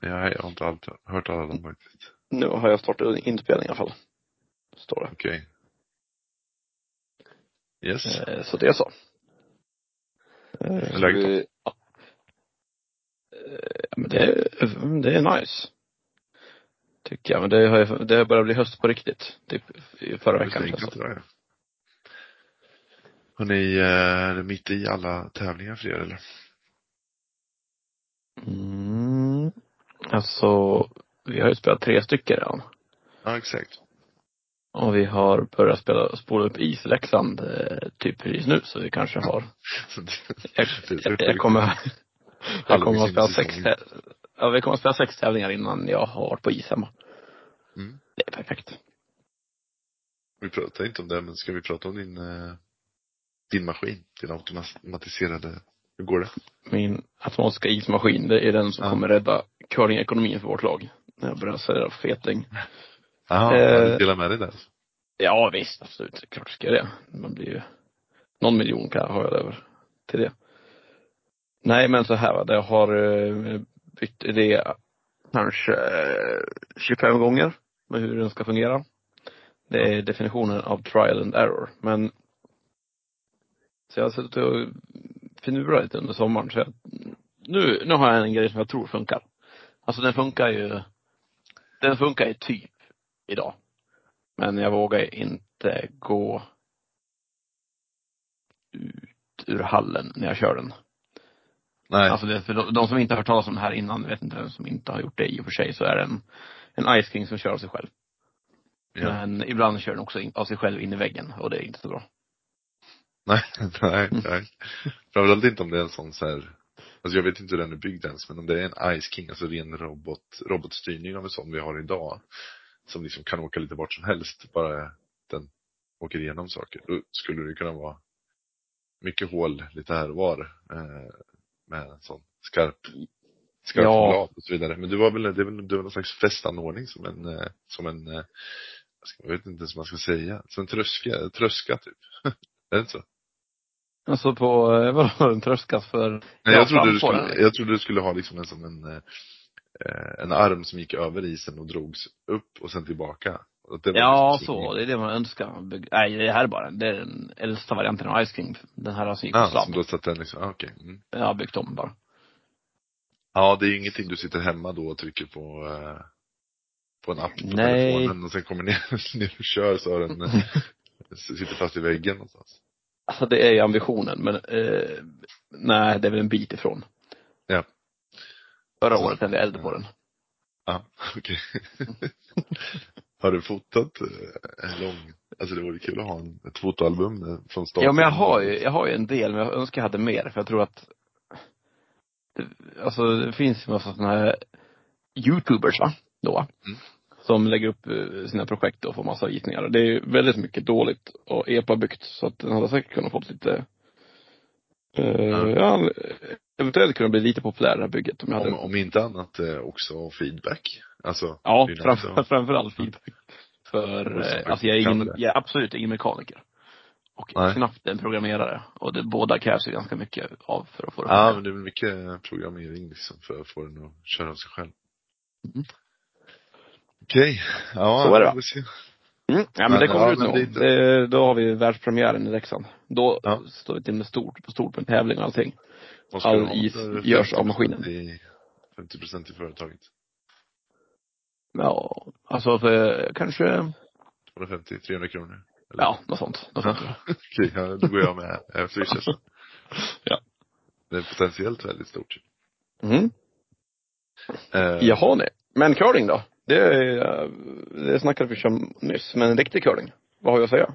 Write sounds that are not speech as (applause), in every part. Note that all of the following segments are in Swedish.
Ja, jag har inte alltid hört alla dem faktiskt. Nu har jag startat inspelning i alla fall. Står det. Okej. Yes. Eh, Så det är så. Eh, läget då? vi- ja. Eh, men det, är- det är nice. Tycker jag. Men det har, det har börjat bli höst på riktigt. Typ i förra veckan. det. Har ni, eh, är mitt i alla tävlingar för er eller? Mm. Alltså, vi har ju spelat tre stycken redan. Ja, exakt. Och vi har börjat spela, spola upp is i Leksand, eh, typ precis nu. Så vi kanske har, (laughs) jag, jag, jag kommer, jag kommer att spela sex, ja vi kommer att spela sex tävlingar innan jag har varit på is hemma. Mm. Det är perfekt. Vi pratar inte om det, men ska vi prata om din, eh, din maskin? Din automatiserade, hur går det? Min automatiska ismaskin, det är den som Ja. kommer rädda curlingekonomin för vårt lag. När jag börjar sälja feting. Jaha, Eh, du delar med dig där. Ja visst, absolut. Klart ska jag det. Man blir ju, någon miljon kan jag ha jag över till det. Nej men så här va, det har eh, bytt idé kanske eh, 25 gånger med hur den ska fungera. Det är definitionen av trial and error. Men så jag har suttit och finurrat lite under sommaren så jag, nu, nu har jag en grej som jag tror funkar. Alltså den funkar ju, den funkar ju typ idag. Men jag vågar inte gå ut ur hallen när jag kör den. Nej, Alltså det, för de, de som inte har hört talas om det här innan, vet inte vem som inte har gjort det i och för sig, så är det en, en Ice King som kör av sig själv. ja. Men ibland kör den också in, av sig själv in i väggen och det är inte så bra. nej, (laughs) nej, nej. (laughs) Framförallt inte om det är en sån så här, alltså jag vet inte hur den är byggd ens, men om det är en Ice King, alltså ren robot, robotstyrning av en sån vi har idag, som liksom kan åka lite vart som helst, bara den åker igenom saker, då skulle det kunna vara mycket hål lite här och var, eh, med en sån skarp, skarp Ja. och så vidare. Men du var väl, det väl, du var någon slags fästanordning som en, eh, som en, eh, jag vet inte ens vad man ska säga, som en tröska, tröska typ. (laughs) är det inte så? Alltså på, eh, (laughs) vadå, en tröskas för, Nej, Ja, jag, trodde du skulle, jag trodde du skulle ha liksom en som en, eh, en arm som gick över isen och drogs upp och sen tillbaka. Ja, liksom så. Det är det man önskar. Nej, det här är bara, det är den äldsta varianten av Ice King. Den här som gick på Ah, som då satt den liksom, ah, okej. Mm. Jag har byggt om bara. Ja, det är ju ingenting du sitter hemma då och trycker på, eh, på en app på Nej. telefonen och sen kommer ner, (laughs) ner och kör så har den, (laughs) sitter fast i väggen någonstans. Alltså det är ju ambitionen, men eh, nej, det är väl en bit ifrån. Ja. Förra året tände jag eld på den. Ja, (laughs) okej. (laughs) har du fotat eh, en lång, alltså det vore kul att ha en, ett fotoalbum eh, från starten. Ja men jag har ju, jag har ju en del, men jag önskar jag hade mer, för jag tror att det, alltså det finns ju massa sådana här youtubers va, då. Mm. Som lägger upp eh, sina projekt och får massa visningar. Det är väldigt mycket dåligt och EPA-byggt, så att den hade säkert kunnat fått lite eh, Ja. eventuellt kunna bli lite populär det här bygget om jag hade Om, inte annat eh, också feedback. Alltså, Ja, framför, (laughs) framförallt feedback. För, eh, alltså jag är, ingen, jag är absolut ingen mekaniker. Och Nej. knappt en programmerare. Och det, båda krävs ju ganska mycket av för att få det Ja, men det är mycket programmering liksom för att få den att köra av sig själv. Mm. Okej, ja. Så är det. Mm. Ja men det kommer ja, ut det inte- Det, då har vi världspremiären i Leksand. Då Ja. står vi till med stort, på stort med tävling och allting. Ska All is görs av 50% maskinen. i- 50 procent i företaget. Ja, alltså för kanske, 250, 300 kronor. Eller? ja, något sånt. Något sånt. (laughs) Okej, ja, då går jag med. Jag swishar sen. Ja. Det är potentiellt väldigt stort. Mm. Eh, Jaha nej. Men curling då? Det, är- det snackade vi om nyss. Men riktig curling, vad har jag att säga?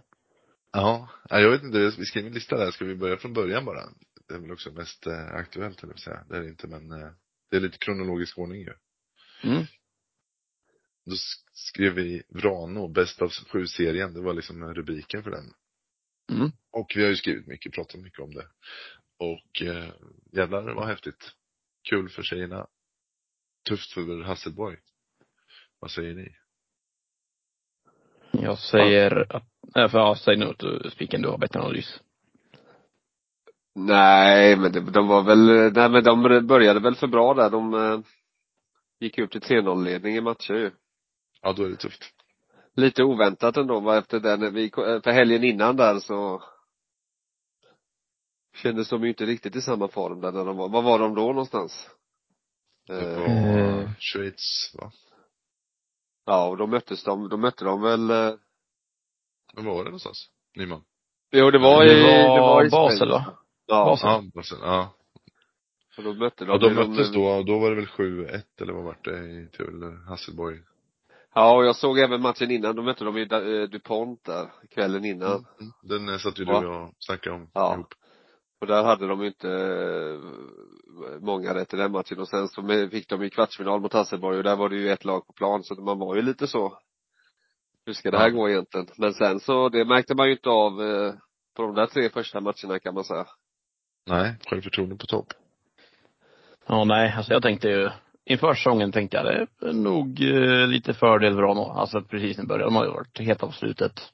Ja, ja, jag vet inte, vi skrev en lista där, ska vi börja från början bara? Det är väl också mest eh, aktuellt, eller säga. Det är det inte, men eh, det är lite kronologisk ordning ju. Mm. Då sk- skrev vi Vrano, bäst av sju-serien, det var liksom rubriken för den. Mm. Och vi har ju skrivit mycket, pratat mycket om det. Och eh, jävlar vad häftigt. Kul för tjejerna. Tufft för Hasselborg. Vad säger ni? Jag säger att, äh, för ja, säg nu spiken, du har bättre analys. Nej, men det, de var väl, nej men de började väl för bra där. De eh, gick upp till 3-0 ledning i matcher ju. Ja, då är det tufft. Lite oväntat ändå va, efter den, vi, för helgen innan där så kändes de ju inte riktigt i samma form där när de var, var var de då någonstans? Det Eh, var Eh. Schweiz, va? Ja, och då möttes de, då mötte de väl eh, Men var var det någonstans? Nyman? Jo det var i, Det var det var i Basel, Spanien. va? Ja, Basel. Ja, Basel, ja. och då mötte de Ja, de möttes då, och då var det väl 7-1 eller vad var det i till Hasselborg? Ja, och jag såg även matchen innan, då mötte de ju eh, DuPont där, kvällen innan. Mm. Den eh, satt ju du och jag snackade om Ja. ihop. Och där hade de ju inte eh, många rätt i den matchen och sen så fick de ju kvartsfinal mot Hasselborg och där var det ju ett lag på plan så man var ju lite så hur ska det här gå egentligen? Men sen så, det märkte man ju inte av eh, på de där tre första matcherna kan man säga. Nej, självförtroende på topp. Ja, nej, alltså jag tänkte ju, inför säsongen tänkte jag det är nog eh, lite fördel Vrano. Alltså precis när började. De har ju varit helt av slutet.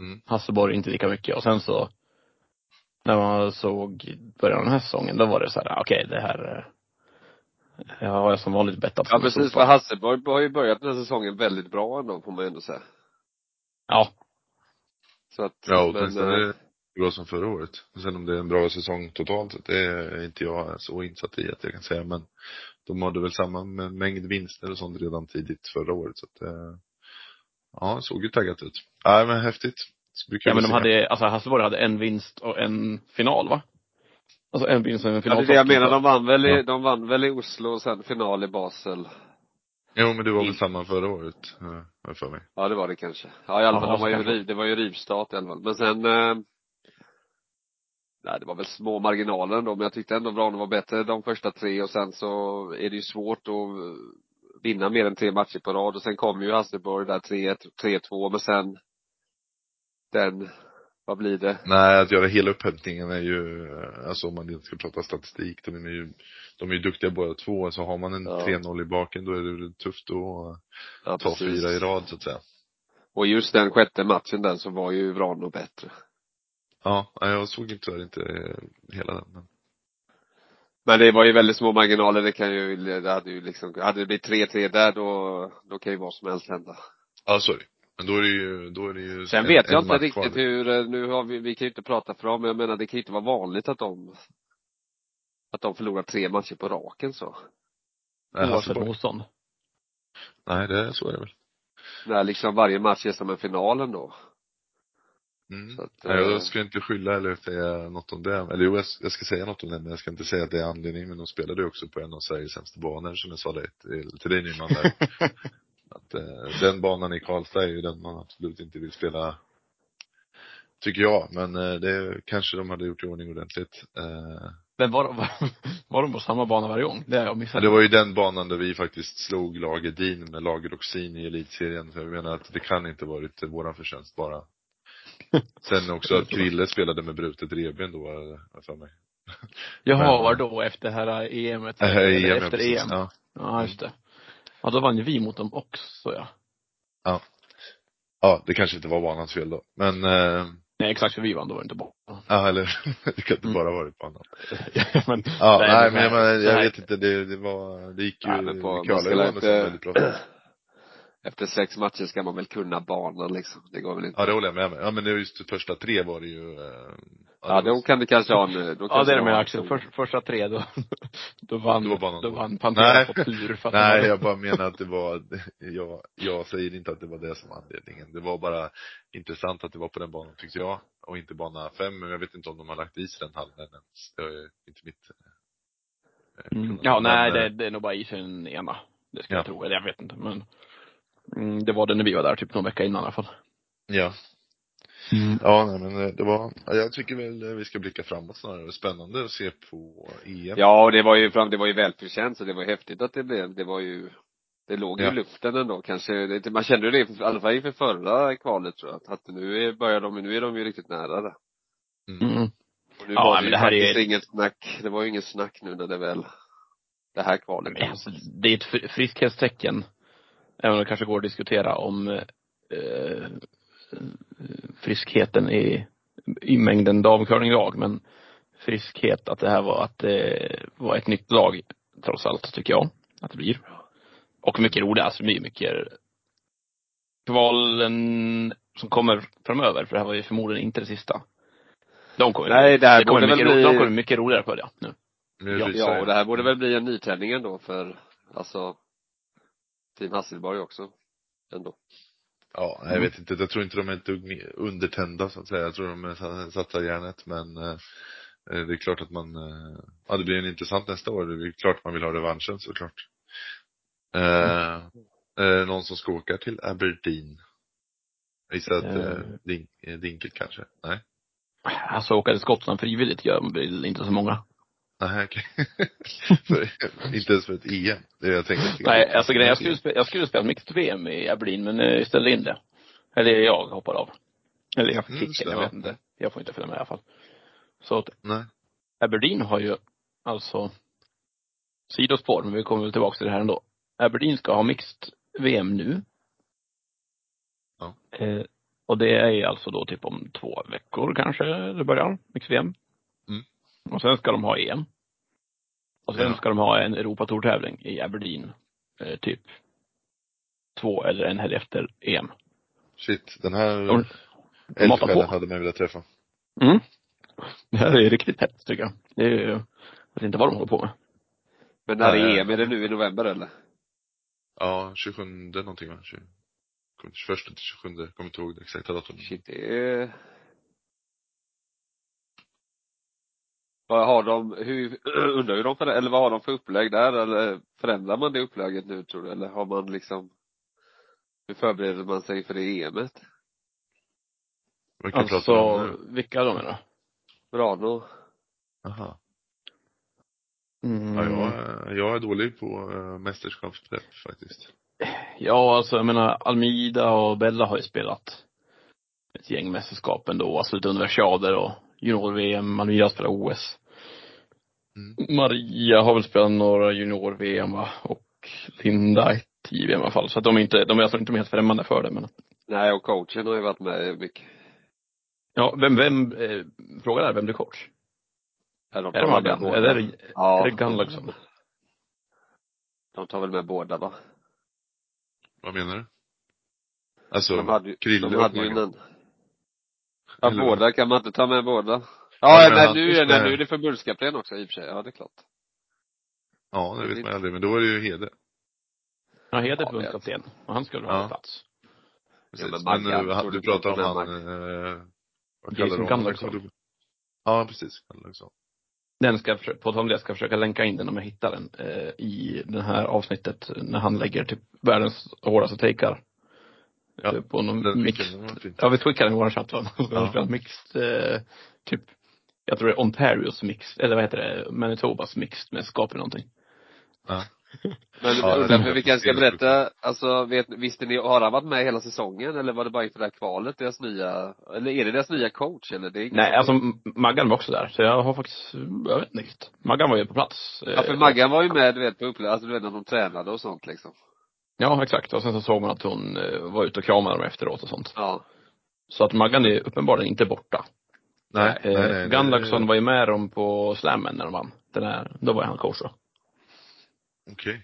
Mm. Hasselborg inte lika mycket. Och sen så, när man såg början av den här säsongen, då var det så här, okej det här, eh, jag har jag som vanligt bettat Ja precis, för Hasselborg har ju börjat den här säsongen väldigt bra ändå får man ju ändå säga. Ja, Så att, Ja, men, åtminstone eh, är det bra som förra året. Sen om det är en bra säsong totalt sett, det är inte jag så insatt i att jag kan säga, men de hade väl samma mängd vinster och sånt redan tidigt förra året, så att eh, ja, såg ju taggat ut. Nej, men häftigt. Ja men de se. hade, alltså Hasselborg hade en vinst och en final va? Alltså en vinst och en ja, final. det är det jag menar, de vann väl i, Ja. de vann väl i Oslo och sen final i Basel. Jo, men det var väl In- samma förra året, eh, för mig. Ja det var det kanske. Ja i alla fall, Ja, de var ju riv, det var ju rivstart i alla fall. Men sen eh, Nej det var väl små marginaler ändå men jag tyckte ändå Vrane var bättre de första tre och sen så är det ju svårt att vinna mer än tre matcher på rad och sen kom ju Hasselborg där 3-1, 3-2 men sen den, vad blir det? Nej, att göra hela upphämtningen är ju, alltså om man inte ska prata statistik, de är ju, de är ju duktiga båda två, så har man en Ja. 3-0 i baken då är det tufft att Ja, ta precis. fyra i rad så att säga. Och just den sjätte matchen där så var ju Vrano bättre. Ja, jag såg inte tyvärr inte eh, hela den. Men... Men det var ju väldigt små marginaler, det kan ju, det hade ju liksom, hade det blivit 3-3 där då, då kan ju vad som helst hända. Ja, sorry. Men då är det ju, då är det ju Sen en- vet jag inte riktigt kvar. hur, eh, nu har vi, vi kan ju inte prata för dem, men jag menar det kan ju inte vara vanligt att de att de förlorar tre matcher på raken så. Nej, Oavsett Hasselborg. motstånd. Nej, det, så är det väl. När liksom varje match är som en final ändå. Mm. Så att, Nej, eh, jag ska inte skylla eller säga något om det. Eller jo, jag, jag ska säga något om det, men jag ska inte säga att det är anledningen. Men de spelade ju också på en av Sveriges sämsta banor, som jag sa det till, till dig Nyman där. (laughs) att eh, den banan i Karlstad är ju den man absolut inte vill spela, tycker jag. Men eh, det kanske de hade gjort i ordning ordentligt. Eh, Men var, var, var de på samma bana varje gång? Det har jag missat. det var ju den banan där vi faktiskt slog Lager Din med Lager Oxin i elitserien. Så jag menar att det kan inte varit våran förtjänst bara. (laughs) Sen också att Krille spelade med brutet revben då, för mig. Jaha, var då efter här EMet? Äh, (laughs) EM, ja, efter precis. EM? Ja. Ja, just det. Ja, då vann ju vi mot dem också ja. ja, det kanske inte var banans fel då. Men, eh, Nej, exakt, för vi vann, då var det inte bra. ja eller, (laughs) det kan inte Mm. bara varit banan. (laughs) men, Ja, Nej, nej, men men jag, så jag vet inte, det, det var, det gick ju, Ja, men på- vi man curlade ska ju banan inte- väldigt bra. (clears throat) efter sex matcher ska man väl kunna banan liksom. Det går väl inte. Ja, det håller jag med om. Ja, men det var just de första tre var det ju, eh, Ja, då kan det kanske ha en, då (laughs) ja, det är ha med Axel. Först, första tre, då, (laughs) då vann, Då då vann Pantera på tur för att Nej, var, jag bara menar att det var, (laughs) jag, jag säger inte att det var det som var anledningen. Det var bara intressant att det var på den banan tyckte jag. Och inte bana fem, men jag vet inte om de har lagt is den hallen ens. Det är inte mitt. eh, mm. Ja, nej, det, eh, det är nog bara i den ena. Det ska Ja. jag tro, eller jag vet inte, men mm, det var det när vi var där, typ någon vecka innan i alla fall. Ja. Ja, nej, men eh, det var, ja, jag tycker väl eh, vi ska blicka framåt snarare. Spännande att se på EM. Ja, och det var ju fram, det var ju välförtjänt så det var häftigt att det blev, det var ju det låg ju Ja. i luften ändå kanske, det, man kände det i alla fall inför förra kvalet tror jag, att nu är, börjar de, nu är de ju riktigt nära det. Mm. Mm. Och nu Ja, var men det här är- inget snack, det var ju inget snack nu när det väl, det här kvalet. Men alltså, det är ett fri- friskhetstecken. Även om det kanske går att diskutera om eh, friskheten i, i mängden damcurlinglag, men friskhet att det här var, att det var ett nytt lag, trots allt, tycker jag. att det blir. Och mycket roligt, alltså blir mycket kvalen som kommer framöver, för det här var ju förmodligen inte det sista. De kommer, Nej, det här det kommer borde väl mycket, bli- de kommer mycket roligare på det nu. Nu Ja, Ja, och det här borde väl bli en nytändning ändå för, alltså, Team Hasselborg också. Ändå. Ja, jag vet inte. Jag tror inte de är ett dugg undertända så att säga. Jag tror de satsar järnet men eh, eh, det är klart att man, eh, ja det blir en intressant nästa år. Det är klart man vill ha revanschen såklart. Eh, eh, någon som ska åka till Aberdeen? Jag gissar att eh. Dink, Dinket kanske? Nej? Alltså åka till Skottland frivilligt gör väl inte så många. Nej, okej. (laughs) För- inte ens för ett EM. Det är jag tänker. Nej, alltså grejen, jag skulle, spela, jag skulle spela mixed VM i Aberdeen, men eh, ställde in det. Eller jag hoppade av. Eller jag Mm, fick kicken, jag ja. vet inte. Jag får inte följa med i alla fall. Så att Nej. Aberdeen har ju alltså sidospår, men vi kommer väl tillbaka till det här ändå. Aberdeen ska ha mixed VM nu. Ja. Eh, och det är alltså då typ om två veckor kanske det börjar, mixed VM. Och sen ska de ha EM. Och sen Ja. ska de ha en Europatourtävling i Aberdeen. Eh, typ två eller en helg efter EM. Shit, den här De- de matar eldsjälen hade man velat träffa. Mm. Det här är riktigt hett tycker jag. Det är ju, jag vet inte vad de håller på med. Men när är EM? Är det nu i november eller? Ja, 27 någonting va? 20 21 till 27, kommer inte ihåg det exakta datumet. Shit, det är... Vad har de, hur, (clears throat) undrar hur de för, eller vad har de för upplägg där eller förändrar man det upplägget nu tror du eller har man liksom hur förbereder man sig för det EMet? Prata Alltså, vilka är de är då? Brano? Aha. Mm. Ja, jag, är- jag är dålig på uh, mästerskapsprepp faktiskt. Ja, alltså jag menar Almida och Bella har ju spelat ett gäng mästerskap ändå, alltså lite universaler och junior-VM, Almida spelar OS. Mm. Maria har väl spelat några junior-VM va, och Linda ett i VM i alla fall. Så att de är inte, de är alltså inte helt främmande för det men. Nej och coachen har ju varit med mycket. Ja, vem, vem, eh, frågan är vem blir coach? Ja, de Är det Maggan? är det, Ja. är det Gunlockson? De tar väl med båda va? Vad menar du? Alltså, De hade ju, Krille de och hade ju en Ja båda, kan man inte ta med båda? Ja, Ja, han- nu, det. nu är det förbundskapten också i och för sig, ja det är klart. Ja, det vet man aldrig, men då är det ju Hede. Ja, Heder Ja, förbundskapten. Och han skulle ha Ja. plats. Precis. men men Maggan, eh, tror du du pratar om han, eh, vad kallar de honom? Ja, precis. Den ska på tal om det, ska försöka länka in den om jag hittar den eh, i det här avsnittet när han lägger typ världens hårdaste takear. Ja, Eh, på någon mix. Ja, vi skickade den i vår chatt va? (laughs) Ja. mixed, eh, typ, jag tror det är Ontarios mixed, eller vad heter det, Manitobas mixed mästerskap eller någonting. Ja. (laughs) Men Ja, för vi kanske ska berätta, alltså vet, visste ni, har han varit med hela säsongen eller var det bara inför det här kvalet, deras nya, eller är det deras nya coach eller? Det är Nej, som- alltså Maggan var också där, så jag har faktiskt, jag vet inte. Maggan var ju på plats. eh, Ja för Maggan var ju med du vet på upplägg, alltså du vet när de tränade och sånt liksom. Ja, exakt. Och sen så såg man att hon eh, var ute och kramade dem efteråt och sånt. Ja. Så att Maggan är uppenbarligen inte borta. Nej, Eh, nej, nej. Gunnarsson var ju med dem på slammen när de vann. Den här, då var han coach då. Okej.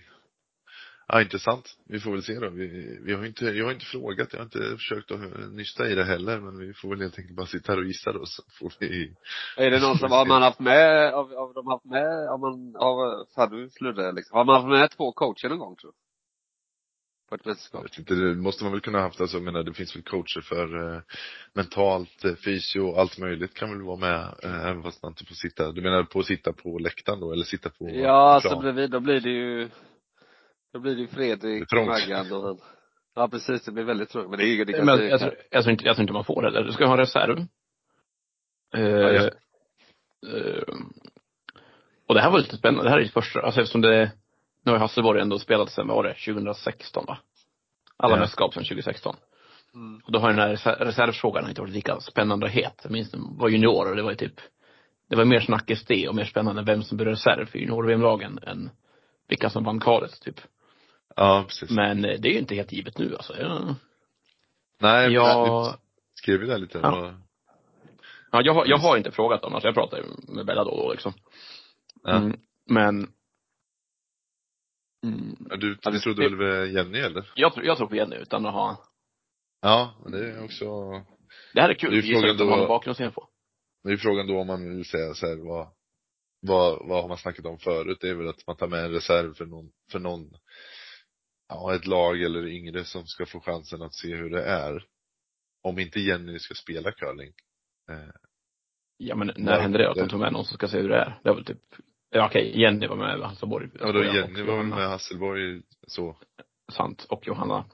Ja, intressant. Vi får väl se då. Vi, vi har inte, jag har inte frågat, jag har inte försökt att hö- nysta i det heller, men vi får väl helt enkelt bara sitta här och gissa då, så får vi Är det någon som, har man haft med, av, av de haft med, har man, av, fan du sluddrade liksom. Har man haft med två coacher någon gång tror du? På ett Jag mästerskap? vet inte, det måste man väl kunna haft, alltså, jag menar, det finns väl coacher för eh, mentalt, eh, fysio, allt möjligt kan väl vara med, eh, även fast man inte får sitta, du menar på att sitta på läktaren då, eller sitta på Ja, alltså plan? bredvid, då blir det ju, då blir det ju Det Fredrik, trångt. Maggan och. Ja precis, det blir väldigt trångt. Men det är ju, det Men kanske, jag, jag, tror, jag, tror inte, jag tror inte man får heller. Du ska ha en reserv. Eh, ja. eh, och det här var lite spännande. Det här är ju första, alltså eftersom det, nu har Hasselborg ändå spelat sen, vad var det, 2016 va? Alla Ja. mästerskap sedan 2016. mm. Och då har den här reser- reservfrågan inte varit lika spännande och het. Jag minns jag var junior och det var ju typ, det var mer snackis det och mer spännande vem som blev reserv för junior-VM-lagen än vilka som vann kvalet typ. Ja, precis. Men eh, det är ju inte helt givet nu alltså. Jag, Nej, jag, skrev ju där lite, Ja. vad- Ja, jag, har- jag har inte frågat dem, alltså jag pratar ju med Bella då och då liksom. Ja. Mm, men Mm. Ja, du, du det- trodde väl med Jenny eller? Jag, tror- jag tror på Jenny utan att ha Ja, men det är också, Det här är kul, Det är frågan utan att då- någon bakgrundsinfo. det är frågan då om man vill säga så här, vad, vad, vad har man snackat om förut? Det är väl att man tar med en reserv för någon, för någon, ja ett lag eller yngre som ska få chansen att se hur det är. Om inte Jenny ska spela curling. Eh, Ja men när Ja, hände det att det- de tog med någon som ska se hur det är? Det var väl typ, ja okej, Jenny var med Hasselborg. ja då Jenny var med Hasselborg så, Sant. Och Johanna.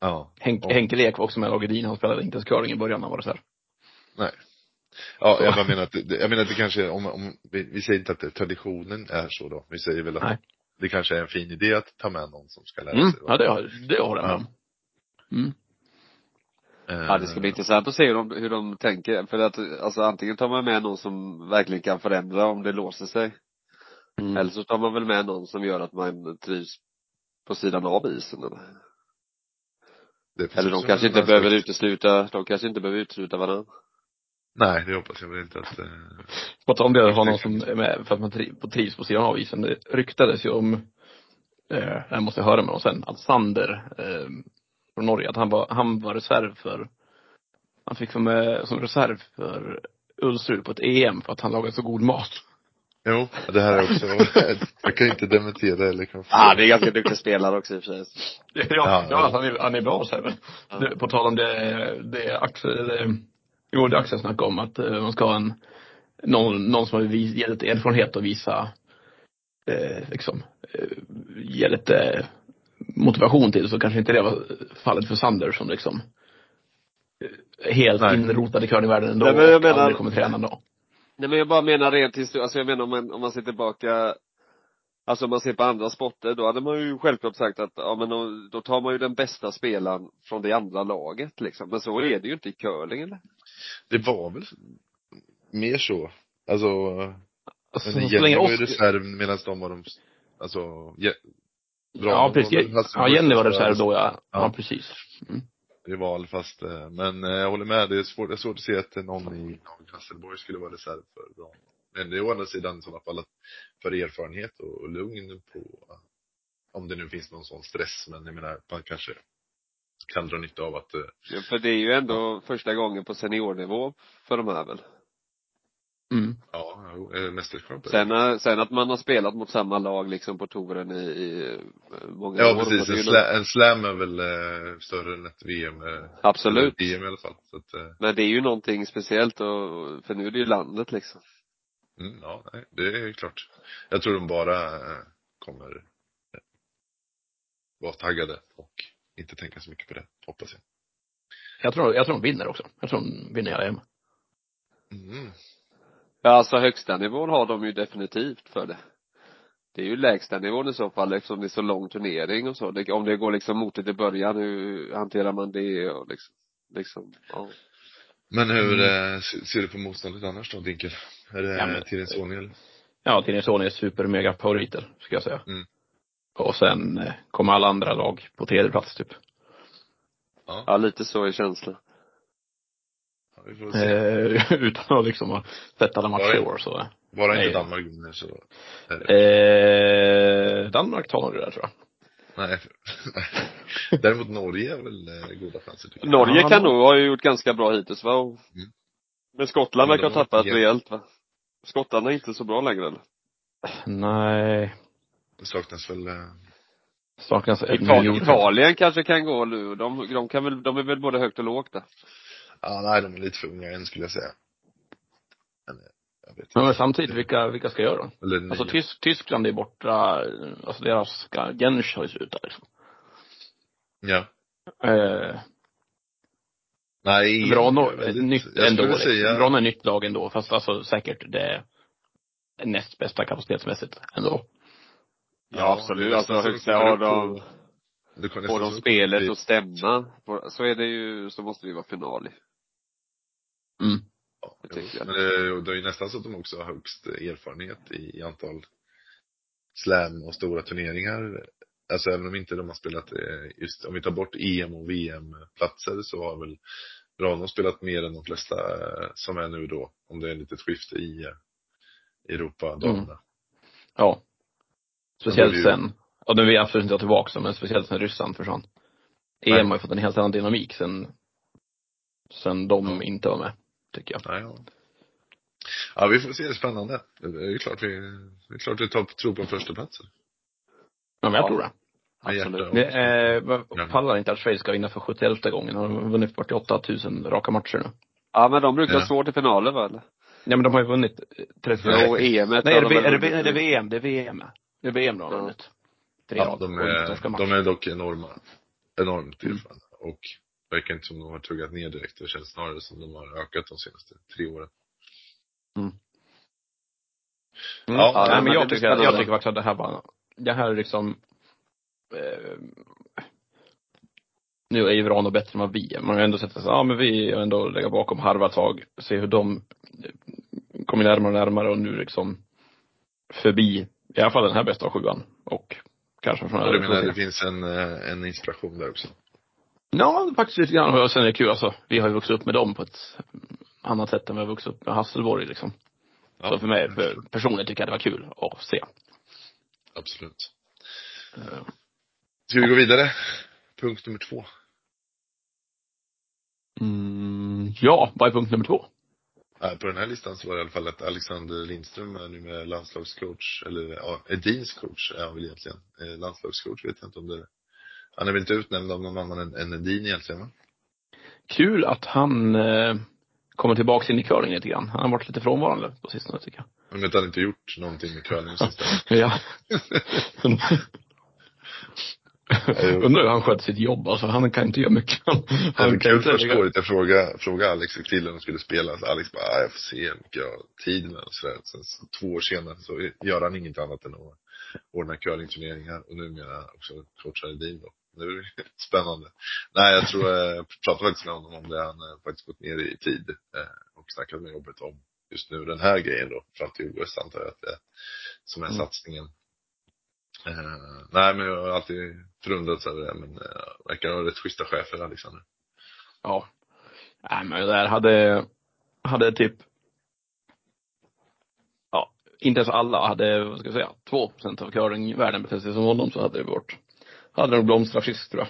ja. Henk, Och- Henke Lek var också med Lagedin, han spelade inte ens curling i början, han var det så här. Nej. Ja, Så. jag bara menar att, jag menar att det kanske, om, om vi, vi säger inte att det, traditionen är så då. Vi säger väl att Nej. det kanske är en fin idé att ta med någon som ska lära Mm. sig. Ja det har, det har jag med om. Mm. Ja, det ska bli intressant att se hur de, hur de tänker. För att alltså antingen tar man med någon som verkligen kan förändra om det låser sig. Mm. Eller så tar man väl med någon som gör att man trivs på sidan av isen eller? Eller de kanske inte behöver aspekt. utesluta, de kanske inte behöver utesluta varandra. Nej, det hoppas jag väl inte att, eh, På tal om det, har någon som är med för att man trivs på sidan av isen. Det ryktades ju om, eh, jag måste höra med honom sen, att Sander eh, från Norge, att han var, han var reserv för, han fick vara med som reserv för Ulsrud på ett EM för att han lagade så god mat. Jo, det här är också, (laughs) jag kan inte dementera eller kan Ah, det är ganska duktig spelare också i och för sig. Ja, Ja, ja, alltså, han, är, han är bra så här, men Ja. det, På tal om det, det Axel, det, jo det Axel snackade om att eh, man ska ha en, någon, någon som har vis, ger lite erfarenhet och visa, eh, liksom, eh, ge lite motivation till så kanske inte det var fallet för Sander som liksom eh, helt Nej. inrotad i curlingvärlden ändå Nej, men jag och menar- aldrig kommer träna ändå. Nej men jag bara menar rent historiskt, alltså jag menar om man, om man ser tillbaka Alltså om man ser på andra sporter, då hade man ju självklart sagt att, ja men då, då tar man ju den bästa spelaren från det andra laget liksom. Men så är det ju inte i curling eller? Det var väl mer så. Alltså, Alltså, men Jenny var ju reserv medan de var de, alltså, je, bra. Ja precis, ja Jenny var reserv alltså, då ja. Ja, Ja. precis. Mm. Rival, fast, eh, men eh, jag håller med, det är svårt, det är svårt att se att någon i i Hasselborg skulle vara reserv för dem. Men det är å andra sidan i sådana fall att för erfarenhet och, och lugn på, om det nu finns någon sån stress, men jag menar, man kanske kan dra nytta av att, eh, Ja, för det är ju ändå första gången på seniornivå för de här väl. Mm. ja, Sen, eh, sen att man har spelat mot samma lag liksom på touren i, i eh, många Ja år. precis, det är en, sla, en slam är väl eh, större än ett VM. Eh, Absolut. ett EM i alla fall. Så att, eh, Men det är ju någonting speciellt och, för nu är det ju landet liksom. mm, ja, nej, det är klart. Jag tror de bara eh, kommer eh, vara taggade och inte tänka så mycket på det, hoppas jag. Jag tror, jag tror de vinner också. Jag tror de vinner hela EM. Mm. Ja, alltså högsta nivån har de ju definitivt för det. Det är ju lägsta nivån i så fall eftersom det är så lång turnering och så. Det, om det går liksom motigt i början, hur hanterar man det och liksom, liksom, ja. Men hur eh, se- ser du på motståndet annars då, Dinkel? Är det Ja, men- son eller? Ja, Tinnesson är super mega favoriter, ska jag säga. Mm. Och sen eh, kommer alla andra lag på tredje plats typ. Ja, ja lite så är känslan. Eh, (laughs) utan att liksom ha sett alla matcher i år så. Bara nej. inte Danmark vinner så. Eh, Danmark tar nog det där tror jag. Nej. (laughs) Däremot Norge är väl eh, goda chanser tycker jag. Norge kan nog ha gjort ganska bra hittills va? Och- Mm. Men Skottland verkar ha tappat har- rejält va? Skottland är inte så bra längre eller? Nej. Det saknas väl eh, Saknas en Ital- miljon. Italien kanske kan gå nu. De, de kan väl, de är väl både högt och lågt där. Ja, nej, de är lite för unga än skulle jag säga. Men, eh, jag vet Men inte. samtidigt, vilka, vilka ska göra då? Eller Alltså. Tysk, Tyskland är borta, alltså deras Gensch har ju slutat liksom. Ja. Eh, Nej, Vrano, nytt ändå. Liksom. säga, Vrano är nytt lag ändå, fast alltså säkert det näst bästa kapacitetsmässigt ändå. Ja, absolut. det är Alltså högsta har de, får de spelet och stämma. På- Så är det ju, så måste det ju vara final. Mm. Ja, Det tycker jag. men det, det är ju nästan så att de också har högst erfarenhet i, i antal slam och stora turneringar. Alltså även om inte de har spelat, eh, just om vi tar bort EM och VM-platser så har väl Rano spelat mer än de flesta eh, som är nu då. Om det är ett litet skifte i eh, Europa, damerna. Ja. Speciellt ju- sen, Och den vill jag absolut inte ha tillbaka men speciellt sen Ryssland försvann. EM har ju fått en helt annan dynamik sen, sen de Ja. inte var med, tycker jag. Nej, ja. ja, vi får se. Det är spännande. Det är ju klart vi, det är klart vi tar, tror på första platsen. Ja, men jag Ja. tror det. Absolut. det eh, pallar inte att Schweiz ska vinna för 71 gången. De har vunnit 48 000 raka matcher nu. Ja men de brukar Ja. svårt i finaler va eller? Ja men de har ju vunnit eh, 30 Jo, EM Nej, är det, är, det, är det VM? Det är VM. Det är VM de har vunnit. Tre Ja, de är, de är dock enorma. Enormt Mm. tillfällen. Och verkar inte som de har tuggat ner direkt. Det känns snarare som de har ökat de senaste tre åren. Mm. Ja, Ja, ja, nej, men jag tycker, jag tycker faktiskt att det här var, det här är liksom, eh, nu är ju Vrano bättre än vad vi är. Man har ju ändå sett att, ja men vi har ändå legat bakom Harva ett tag, se hur de eh, kommer närmare och närmare och nu liksom förbi, i alla fall den här bästa av sjuan. Och kanske från Och du menar det finns en, eh, en inspiration där också? Ja, faktiskt lite grann. Och sen är det kul alltså, vi har ju vuxit upp med dem på ett annat sätt än vi har vuxit upp med Hasselborg liksom. Så för mig, för, personligen tycker jag det var kul att se. Absolut. Eh, Ska vi gå vidare? Punkt nummer två. Mm, ja, vad är punkt nummer två? På den här listan så var det i alla fall att Alexander Lindström är nu med landslagscoach, eller ja, Edins coach är han väl egentligen. Eh, landslagscoach vet jag inte om det är. Han är väl inte utnämnd av någon annan än, än Edin egentligen va? Kul att han eh, kommer tillbaks in i curling lite grann. Han har varit lite frånvarande på sistone tycker Men att han inte gjort någonting med curling sista. jag. (laughs) Ja. (laughs) Undrar hur han sköter sitt jobb alltså. Han kan inte göra mycket. Han, Det han var kan inte första året jag frågade, frågade Alex hur killen skulle spela. Så Alex bara, "Ah, jag får se hur mycket jag har tid med och sådär. Sen så, två år senare så gör han inget annat än att ordna curlingturneringar och numera också coachar Edin då. Det är (laughs) spännande. Nej, jag tror, eh, jag pratade faktiskt med honom om det. Han har faktiskt gått ner i tid eh, och snackat med jobbet om just nu den här grejen då. Fram till OS antar jag att det är som är Mm. satsningen. Eh, nej, men jag har alltid förundrats över det. Men eh, verkar ha rätt schyssta chefer, Alexander. Ja. Nej men det där hade, hade typ, ja, inte ens alla hade, vad ska jag säga, två procent av curlingvärlden betett sig som honom så hade det varit, hade de blomstrat friskt tror jag.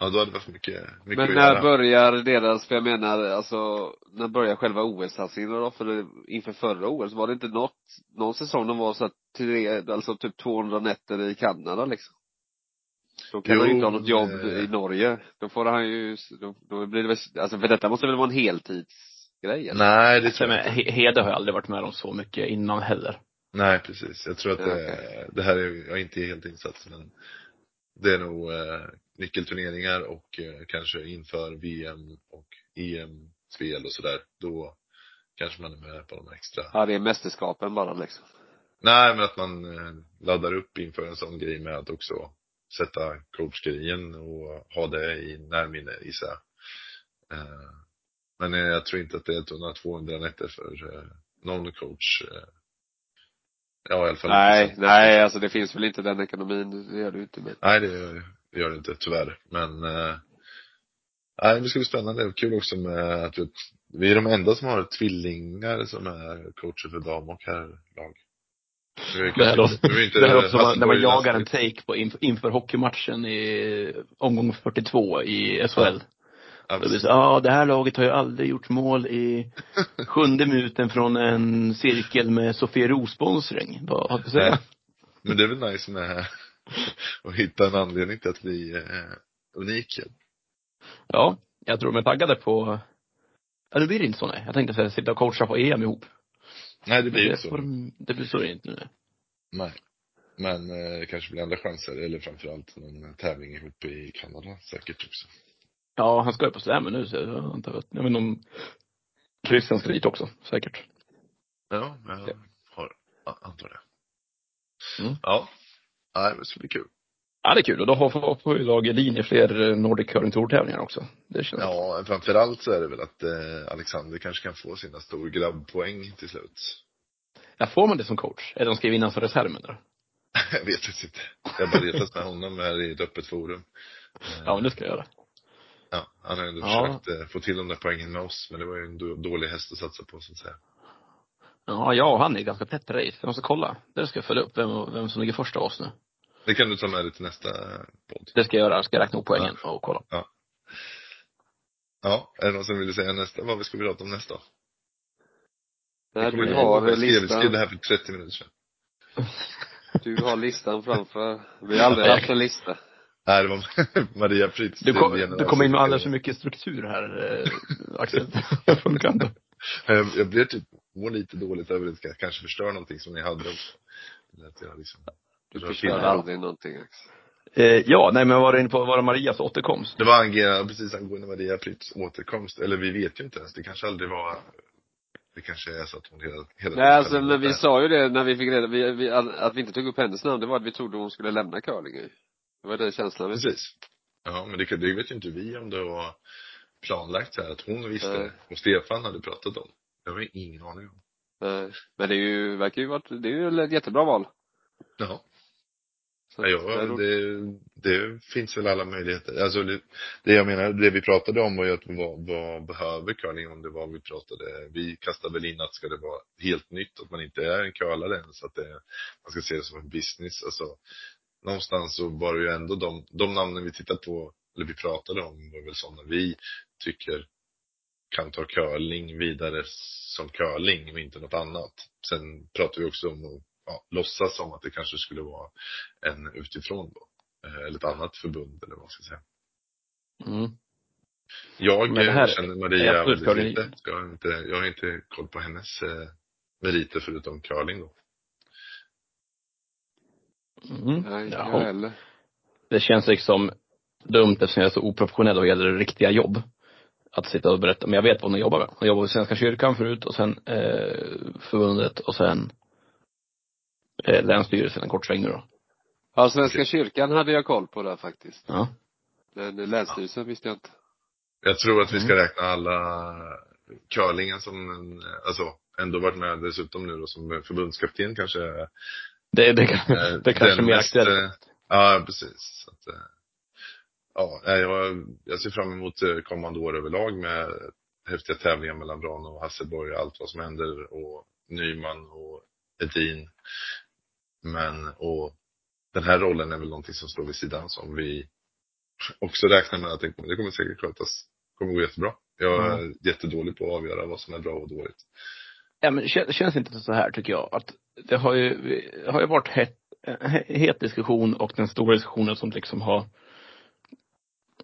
Ja, då hade det varit mycket, mycket Men när börjar deras, för jag menar alltså, när börjar själva OS-satsningen då? För det, inför förra OS, var det inte något, någon säsong de var så att tre, alltså typ 200 nätter i Kanada liksom? Då kan Jo, han ju inte ha något jobb eh. i Norge. Då får han ju, då, då blir det väl, alltså för detta måste väl vara en heltidsgrej eller? Nej, det tror jag inte. He- Hede har jag aldrig varit med om så mycket innan heller. Nej, precis. Jag tror att det, Okej. det här är, jag är inte helt insatt, men det är nog eh, nyckelturneringar och eh, kanske inför VM och EM-spel och sådär. Då kanske man är med på de extra. Ja, det är mästerskapen bara liksom. Nej, men att man eh, laddar upp inför en sån grej med att också sätta coachgrejen och ha det i närminne gissar jag. Eh, Men eh, jag tror inte att det är några 200 nätter för någon coach. Ja, i alla fall Nej, nej, alltså det finns väl inte den ekonomin, det gör det inte men. Nej, det gör, det gör det inte tyvärr. Men eh, nej, det ska bli spännande. Kul också med att vi, vi är de enda som har tvillingar som är coacher för dam och herrlag. Det här låter, som när man jagar en take på inför, inför hockeymatchen i omgång 42 i SHL. Ja, Det här laget har ju aldrig gjort mål i (laughs) sjunde minuten från en cirkel med Sofiero-sponsring. Vad har du att säga? (laughs) Men det är väl nice med (laughs) att hitta en anledning till att bli eh, unik. Ja, jag tror de är taggade på, ja det blir inte så nej. Jag tänkte säga sitta och coacha på EM ihop. Nej, det blir inte så. de- det blir så inte nu. Nej. Men eh, kanske blir andra chanser, eller framförallt någon tävling ihop i Kanada säkert också. Ja, han ska ju på slammen nu så jag antar att, jag vet inte om Christian ska dit också, säkert. Ja, jag har, antar det. Mm. Ja. Nej, det ska bli kul. Ja, det är kul. Och då har får, ju lag linje fler eh, Nordic Curling Tour-tävlingar också. Det känns Ja, framförallt så är det väl att eh, Alexander kanske kan få sina stor grabbpoäng till slut. Ja, får man det som coach? Eller de skriver in honom som reserv menar du? (laughs) jag vet inte. Jag bara retas med honom här i ett öppet forum. Ja, men det ska jag göra. Ja, han har ändå Ja. försökt eh, få till de där poängen med oss, men det var ju en då- dålig häst att satsa på så att säga. Ja, jag och han är ganska tätt race. Jag måste kolla. Det ska jag följa upp vem, vem som ligger först av oss nu. Det kan du ta med dig till nästa podd. Det ska jag göra. Jag ska räkna ihop poängen och kolla. Ja, är det någon som vill säga nästa, vad vi ska prata om nästa? Kommer du inte ihåg. har Jag skrev, skrev listan, det här för 30 minuter sedan. du har listan framför. Vi har (laughs) aldrig haft en lista. Nej, det var Maria Prytz. Du, kom, du kommer in med alldeles för mycket struktur här, eh, Axel. (laughs) Från kanten. Jag, jag blev typ, mår lite dåligt över att jag kanske förstör någonting som ni hade också. Att jag liksom, Du förstör aldrig någonting Axel. Eh, ja, nej men var du inne på, var det Marias återkomst? Det var angående, precis angående Maria Prytz återkomst. Eller vi vet ju inte ens. Det kanske aldrig var, det kanske är så att hon hela, hela Nej alltså men vi sa ju det när vi fick reda vi, vi, att vi inte tog upp hennes namn, det var att vi trodde hon skulle lämna curling. Det var den känslan. Precis. Ja, men det, det vet ju inte vi om det var planlagt så här att hon visste Nej. och Stefan hade pratat om. Det har vi ingen aning om. Nej. Men det är ju, verkar ju varit, det är ju ett jättebra val. Ja. Så Ja, det, det finns väl alla möjligheter. Alltså det, det jag menar, det vi pratade om var ju att vad, vad behöver curling om det var vi pratade. Vi kastade väl in att ska det vara helt nytt, att man inte är en curlare ens, att det, man ska se det som en business. Alltså någonstans så var det ju ändå de, de namnen vi tittade på, eller vi pratade om var väl sådana vi tycker kan ta curling vidare som curling och inte något annat. Sen pratar vi också om att ja, låtsas som att det kanske skulle vara en utifrån då. Eh, Eller ett annat förbund eller vad man ska säga. Mm. Jag här känner Maria väldigt lite. Jag har inte, jag har inte koll på hennes eh, meriter förutom curling då. Mm. Nej, jag heller. Det känns liksom dumt eftersom jag är så oprofessionell vad gäller riktiga jobb. Att sitta och berätta, men jag vet vad hon jobbar med. Hon jobbar i Svenska kyrkan förut och sen eh, förbundet och sen eh, Länsstyrelsen en kort sväng nu då. Ja, Svenska kyrkan hade jag koll på där faktiskt. Ja. Men Länsstyrelsen visste jag inte. Jag tror att vi ska Mm. räkna alla curlingen som en, alltså ändå varit med dessutom nu då som förbundskapten kanske. Det, det, eh, (laughs) det kanske är mer mest, aktuellt. eh, Ja, precis. Så att, eh, ja, jag, jag ser fram emot kommande år överlag med häftiga tävlingar mellan Bran och Hasselborg, allt vad som händer och Nyman och Edin. Men, och den här rollen är väl någonting som står vid sidan som vi också räknar med att det kommer, det kommer säkert skötas. Det kommer gå jättebra. Jag är jättedålig på att avgöra vad som är bra och dåligt. Ja men det kän- känns inte så här tycker jag. Att det har ju, det har ju varit het, het diskussion och den stora diskussionen som liksom har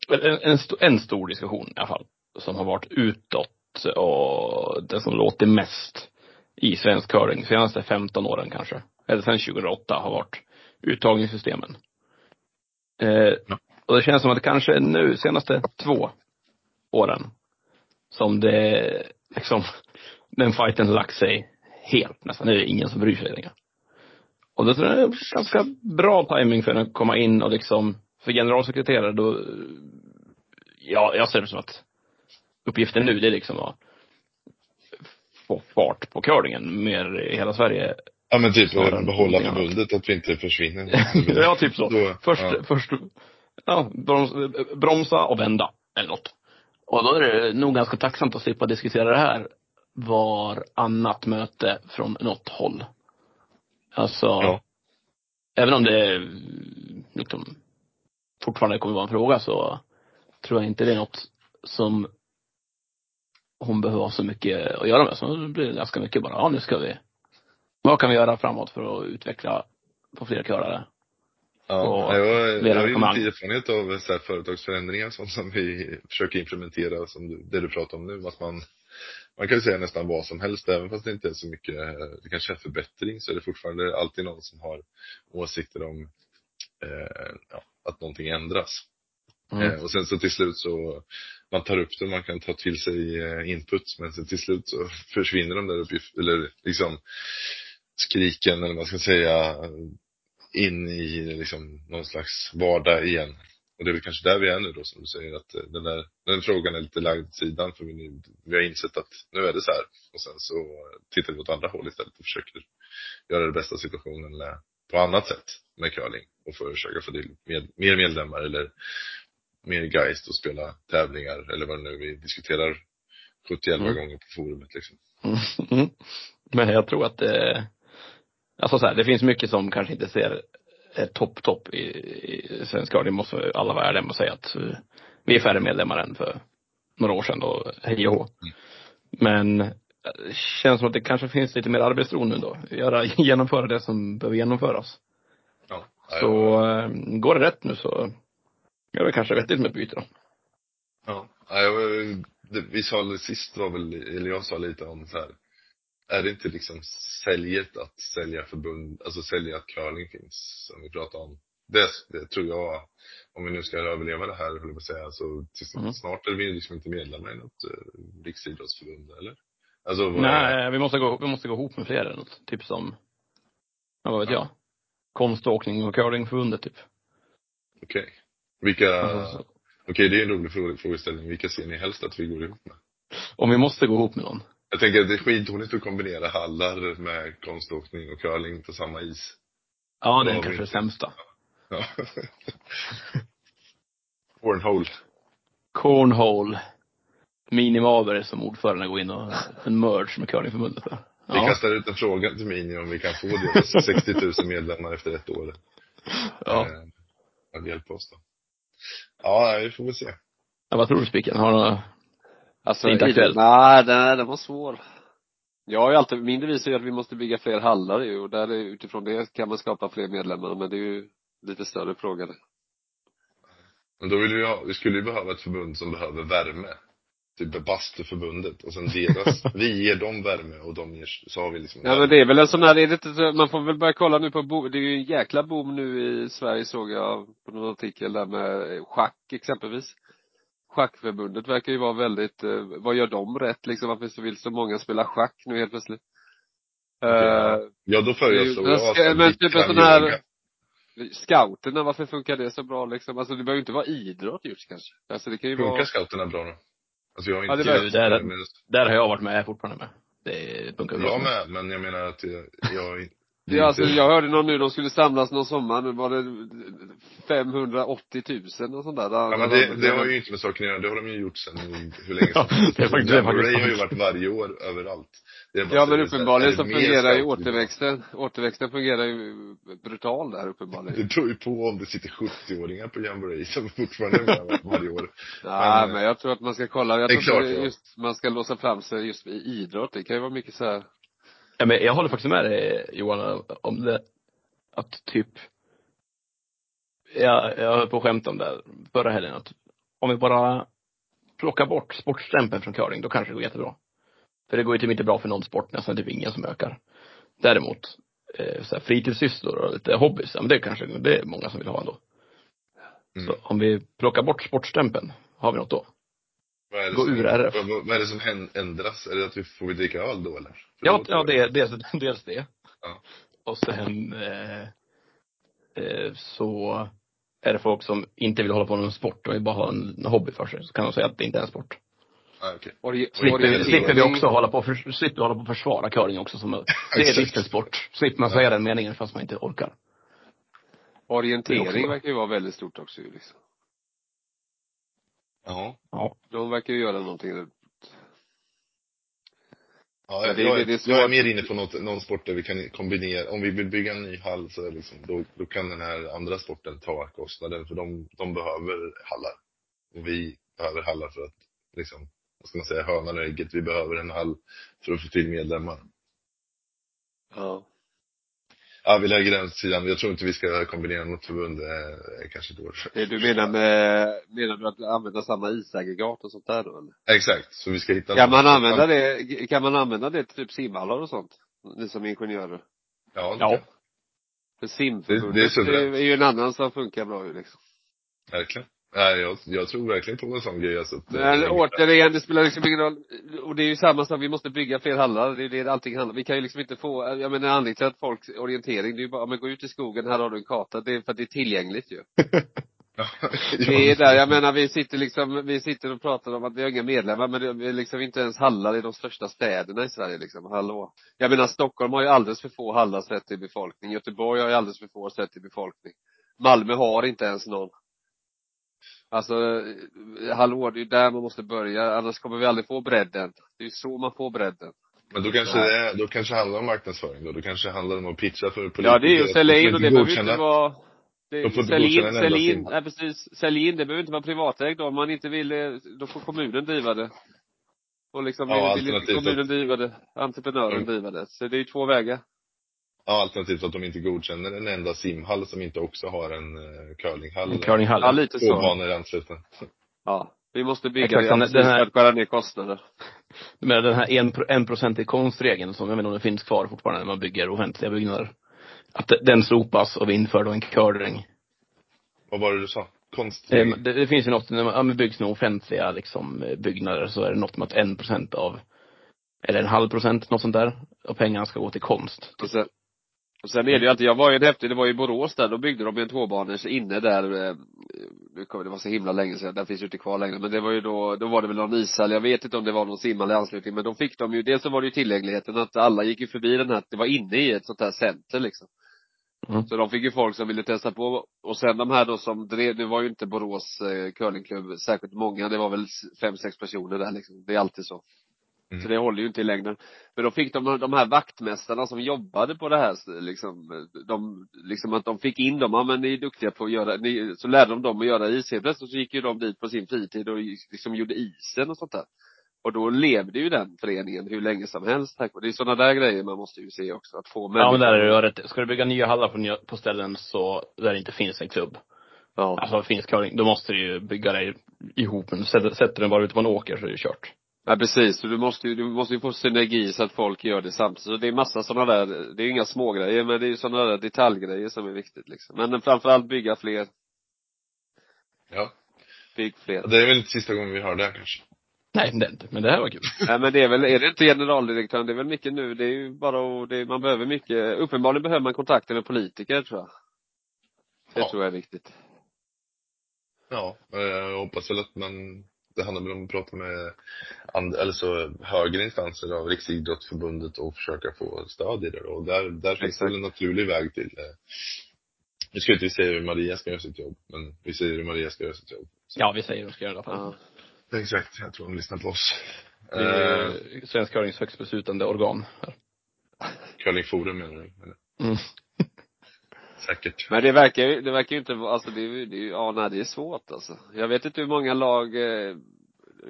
en, en, en stor diskussion i alla fall. Som har varit utåt och den som låter mest i svensk curling senaste 15 åren kanske. Eller sen 2008 har varit uttagningssystemen. Eh, Ja. och det känns som att det kanske är nu, senaste två åren, som det liksom, den fighten lagt sig helt nästan. Det är ingen som bryr sig längre. Och det tror jag är ganska bra timing för att komma in och liksom, för generalsekreterare då, ja, jag ser det som att uppgiften nu det är liksom att få fart på curlingen mer i hela Sverige. Ja men typ att behålla förbundet, att vi inte försvinner. (laughs) ja, typ så. Då, Först, ja. först, ja, broms, bromsa och vända. Eller något. Och då är det nog ganska tacksamt att slippa diskutera det här var annat möte från något håll. Alltså, Ja. även om det liksom, fortfarande kommer vara en fråga så tror jag inte det är något som hon behöver ha så mycket att göra med. Så det blir ganska mycket bara, ja nu ska vi, vad kan vi göra framåt för att utveckla på fler körare? Ja, jag, jag har ju lite erfarenhet av så här företagsförändringar sånt som vi försöker implementera, som du, det du pratar om nu. Att man, man kan ju säga nästan vad som helst, även fast det inte är så mycket, det kanske är förbättring, så är det fortfarande alltid någon som har åsikter om eh, ja, att någonting ändras. Mm. Eh, och sen så till slut så, man tar upp det, man kan ta till sig eh, input, men sen till slut så försvinner de där uppgifterna, eller liksom skriken, eller vad man ska säga, in i liksom någon slags vardag igen. Och det är väl kanske där vi är nu då, som du säger, att eh, den där, den frågan är lite lagd åt sidan, för vi, nu, vi har insett att nu är det så här. Och sen så tittar vi åt andra håll istället och försöker göra det bästa situationen med, på annat sätt med curling. Och försöka få till med, mer medlemmar eller mer guys att spela tävlingar eller vad det nu vi diskuterar 71 Mm. gånger på forumet liksom. Mm. Men jag tror att det, alltså så här, det finns mycket som kanske inte ser är topp, topp i, i svensk curling måste alla vara ärliga med att säga att eh, vi är färre medlemmar än för några år sedan då, hej och hå. Men eh, det känns som att det kanske finns lite mer arbetsro nu då. Göra, (laughs) genomföra det som behöver genomföras. Ja. Så eh, går det rätt nu så är det kanske vettigt med ett byte då. Ja. det, vi sa det sist var väl, eller jag sa lite om så här. Är det inte liksom säljet att sälja förbund, alltså sälja att curling finns, som vi pratade om. Det, det tror jag, om vi nu ska överleva det här, höll jag på att säga, så till, Mm. snart är vi liksom inte medlemmar i något eh, riksidrottsförbund, eller? Alltså, vad- Nej, vi måste gå, vi måste gå ihop med fler eller något. Typ som, ja, vad vet Ja. jag. Konståkning och curlingförbundet typ. Okej. Vilka, Alltså, så- okej det är en rolig frågeställning. Vilka ser ni helst att vi går ihop med? Om vi måste gå ihop med någon. Jag tänker att det är skitdåligt att kombinera hallar med konståkning och curling på samma is. Ja, det är Ja, kanske det sämsta. Ja. Cornhole. Cornhole. Mini Maberg som ordförande går in och en merge med curlingförbundet där. Vi Ja. kastar ut en fråga till Mini om vi kan få deras 60 000 medlemmar efter ett år. ja. Eh, hjälpa oss då. Ja, vi får väl se. ja. Vad tror du Spiken? Har du några Alltså, Inte aktuellt. Nej, nej, den var svår. Jag har ju alltid, min devis är ju att vi måste bygga fler hallar ju och där är, utifrån det kan man skapa fler medlemmar men det är ju lite större fråga det. Men då vill vi ha, vi skulle ju behöva ett förbund som behöver värme. Typ bastuförbundet. Och sen deras, (laughs) vi ger dem värme och de ger, så har vi liksom Ja men det är väl en sån här, är det inte, man får väl börja kolla nu på bo, det är ju en jäkla boom nu i Sverige såg jag på någon artikel där med schack exempelvis. Schackförbundet verkar ju vara väldigt, eh, vad gör de rätt liksom? Varför så vill så många spela schack nu helt plötsligt? ja. Eh, Ja, då föreslår Men jag att men vi typ en sån här-. Scouterna, varför funkar det så bra liksom? Alltså det behöver ju inte vara idrott just kanske. Alltså det kan ju Funkar vara scouterna bra då? Alltså jag har Ja, inte det var- gillat det är- det, men Där har jag varit med, fortfarande med. Det funkar bra. jag med, men jag menar att jag, jag det, är alltså, jag hörde någon nu, de skulle samlas någon sommar, nu var det 580 000 och sånt där. Ja, men det, det har ju inte med saken att göra. Det har de ju gjort sedan hur länge Ja, som helst. det faktiskt- det Jamboree har ju varit varje år överallt. Det Ja men det uppenbarligen så det fungerar ju återväxten, återväxten fungerar ju brutal där Det uppenbarligen. beror ju på om det sitter 70-åringar på Jamboree som fortfarande är med varje år. Nej Men, men jag tror att man ska kolla, jag det tror ja. just, man ska låsa fram sig just i idrott, det kan ju vara mycket så här. Ja, men jag håller faktiskt med dig Johan om det, att typ, jag, jag höll på att skämta om det förra helgen att om vi bara plockar bort sportstämpeln från curling, då kanske det går jättebra. För det går ju typ inte bra för någon sport, nästan typ ingen som ökar. Däremot, eh, så här, fritidssysslor och lite hobbys, ja, men det kanske, det är många som vill ha ändå. Mm. Så om vi plockar bort sportstämpeln, har vi något då? Vad är det Gå som, ur RF. Vad, vad är det som ändras? Är det att vi får vi dricka öl då eller? För Ja, då- ja det är dels, dels det. Ja. Och sen eh, eh, så är det folk som inte vill hålla på med en sport och vill bara ha en hobby för sig. Så kan de säga att det inte är en sport. Ah, okej. Ori- Slipper, orientering. slipper vi också hålla på, för, slipper vi hålla på att försvara curling också som, det är (laughs) Exakt. visst en sport. Slipper man säga den meningen fast man inte orkar. Orientering verkar ju vara väldigt stort också ju liksom. Ja. Ja. De verkar ju göra någonting Ja, Ja, jag, det- jag, det- är, det är jag är mer inne på något, någon sport där vi kan kombinera, om vi vill bygga en ny hall så är det liksom, då, då kan den här andra sporten ta kostnaden för de, de behöver hallar. Och vi behöver hallar för att, liksom, vad ska man säga, hönan och ägget, vi behöver en hall för att få till medlemmar. Ja. Ja, vi lägger den sidan. Jag tror inte vi ska kombinera något förbund, det är kanske dåligt. Det du menar med, menar du att använda samma isaggregat och sånt där då eller? Exakt, så vi ska hitta Kan man använda det, kan man använda det till typ simhallar och sånt? Ni som ingenjörer. Ja, det Ja. För Det- simförbundet det är det är, suveränt. ju en annan som funkar bra ju liksom. verkligen. Nej, jag, jag tror verkligen på en sån grej. Alltså, att, Men återigen, det spelar liksom ingen roll. Och det är ju samma sak, vi måste bygga fler hallar. Det är det allting handlar Vi kan ju liksom inte få, jag menar anledningen till att folks orientering, det är ju bara, men gå ut i skogen, här har du en karta. Det är för att det är tillgängligt ju. (laughs) Ja, Det är där, jag menar vi sitter liksom, vi sitter och pratar om att vi har inga medlemmar men det är liksom inte ens hallar i de största städerna i Sverige liksom, hallå. Jag menar Stockholm har ju alldeles för få hallar sett till befolkning. Göteborg har ju alldeles för få sett till befolkning. Malmö har inte ens någon. Alltså, eh, hallå, det är ju där man måste börja, annars kommer vi aldrig få bredden. Det är ju så man får bredden. Men då kanske det är, då kanske det handlar om marknadsföring då. Då kanske det handlar om att pitcha för politiker. Ja, det är ju att sälja in och det behöver inte vara De det, får inte sälj in, sälj in, nej precis, sälj in, det behöver inte vara privatägt då. Om man inte vill, eh, då får kommunen driva det. Och liksom, Ja, vill inte alternativt kommunen driva det, entreprenören Mm. driva det. Så det är ju två vägar. Ja, alternativt att de inte godkänner en enda simhall som inte också har en uh, curlinghall. En curlinghall. Ja, lite Två så. banor anslutna. Ja. Vi måste bygga Exakt, det, den- den här- för att skära ner kostnader. (laughs) Med den här en, en procent i konstregeln som jag vet inte om det finns kvar fortfarande när man bygger offentliga byggnader. Att den slopas och vi inför då en curling. Vad var det du sa? Konst? Eh, Det, det finns ju något, när man ja, byggs med offentliga liksom eh, byggnader så är det något med att en procent av, eller en halv procent, något sånt där, av pengarna ska gå till konst. Sen, och sen är det ju alltid, jag var ju en häftig, det var ju i Borås där, då byggde de ju en tvåbaners inne där, eh, nu kommer det var så himla länge sedan, den finns ju inte kvar längre, men det var ju då, då var det väl någon ishall, jag vet inte om det var någon simhall i anslutning, men då fick de ju, dels så var det ju tillgängligheten att alla gick ju förbi den här, det var inne i ett sånt här center liksom. Mm. Så de fick ju folk som ville testa på, och sen de här då som drev, det var ju inte Borås eh, curlingklubb särskilt många, det var väl fem, sex personer där liksom, det är alltid så. Mm. Så det håller ju inte i längden. Men då fick de, de här vaktmästarna som jobbade på det här, liksom, de, liksom att de fick in dem, ja men ni är duktiga på att göra, ni, så lärde de dem att göra is. Helt plötsligt så gick ju de dit på sin fritid och liksom gjorde isen och sånt där. Och då levde ju den föreningen hur länge som helst. tack vare- Det är sådana där grejer man måste ju se också, att få Ja men där är du rätt. Ska du bygga nya hallar på, nya, på ställen så, där det inte finns en klubb. Ja. Alltså finns curling, då måste du ju bygga dig ihop. Sätter, sätter den bara ute på en åker så är det kört. Ja precis, så du måste ju, du måste ju få synergi så att folk gör det samtidigt. Så det är massa sådana där, det är inga smågrejer men det är ju sådana där detaljgrejer som är viktigt liksom. Men framförallt bygga fler, Ja. bygg fler. Det är väl inte sista gången vi hör det här kanske. Nej, det är inte. Men det här var kul. (laughs) Nej men det är väl, är det inte generaldirektören, det är väl mycket nu, det är ju bara att, det, är- man behöver mycket, uppenbarligen behöver man kontakter med politiker tror jag. Det Ja. tror jag är viktigt. Ja, eh, jag hoppas väl att man, det handlar väl om att prata med and, eller så högre instanser av Riksidrottsförbundet och försöka få stöd i det då. Och där, där finns det väl en naturlig väg till eh, nu ska inte vi säga hur Maria ska göra sitt jobb, men vi säger hur Maria ska göra sitt jobb. Så. Ja, vi säger att de ska göra det i alla fall. Ja. Exakt, jag tror hon lyssnar på oss. Det är Eh, Svensk curlings högst beslutande organ. här. curlingforum menar du? Eller? Mm. Säkert. Men det verkar ju, det verkar ju inte vara, alltså det är ju, ja nej det är svårt alltså. Jag vet inte hur många lag, eh,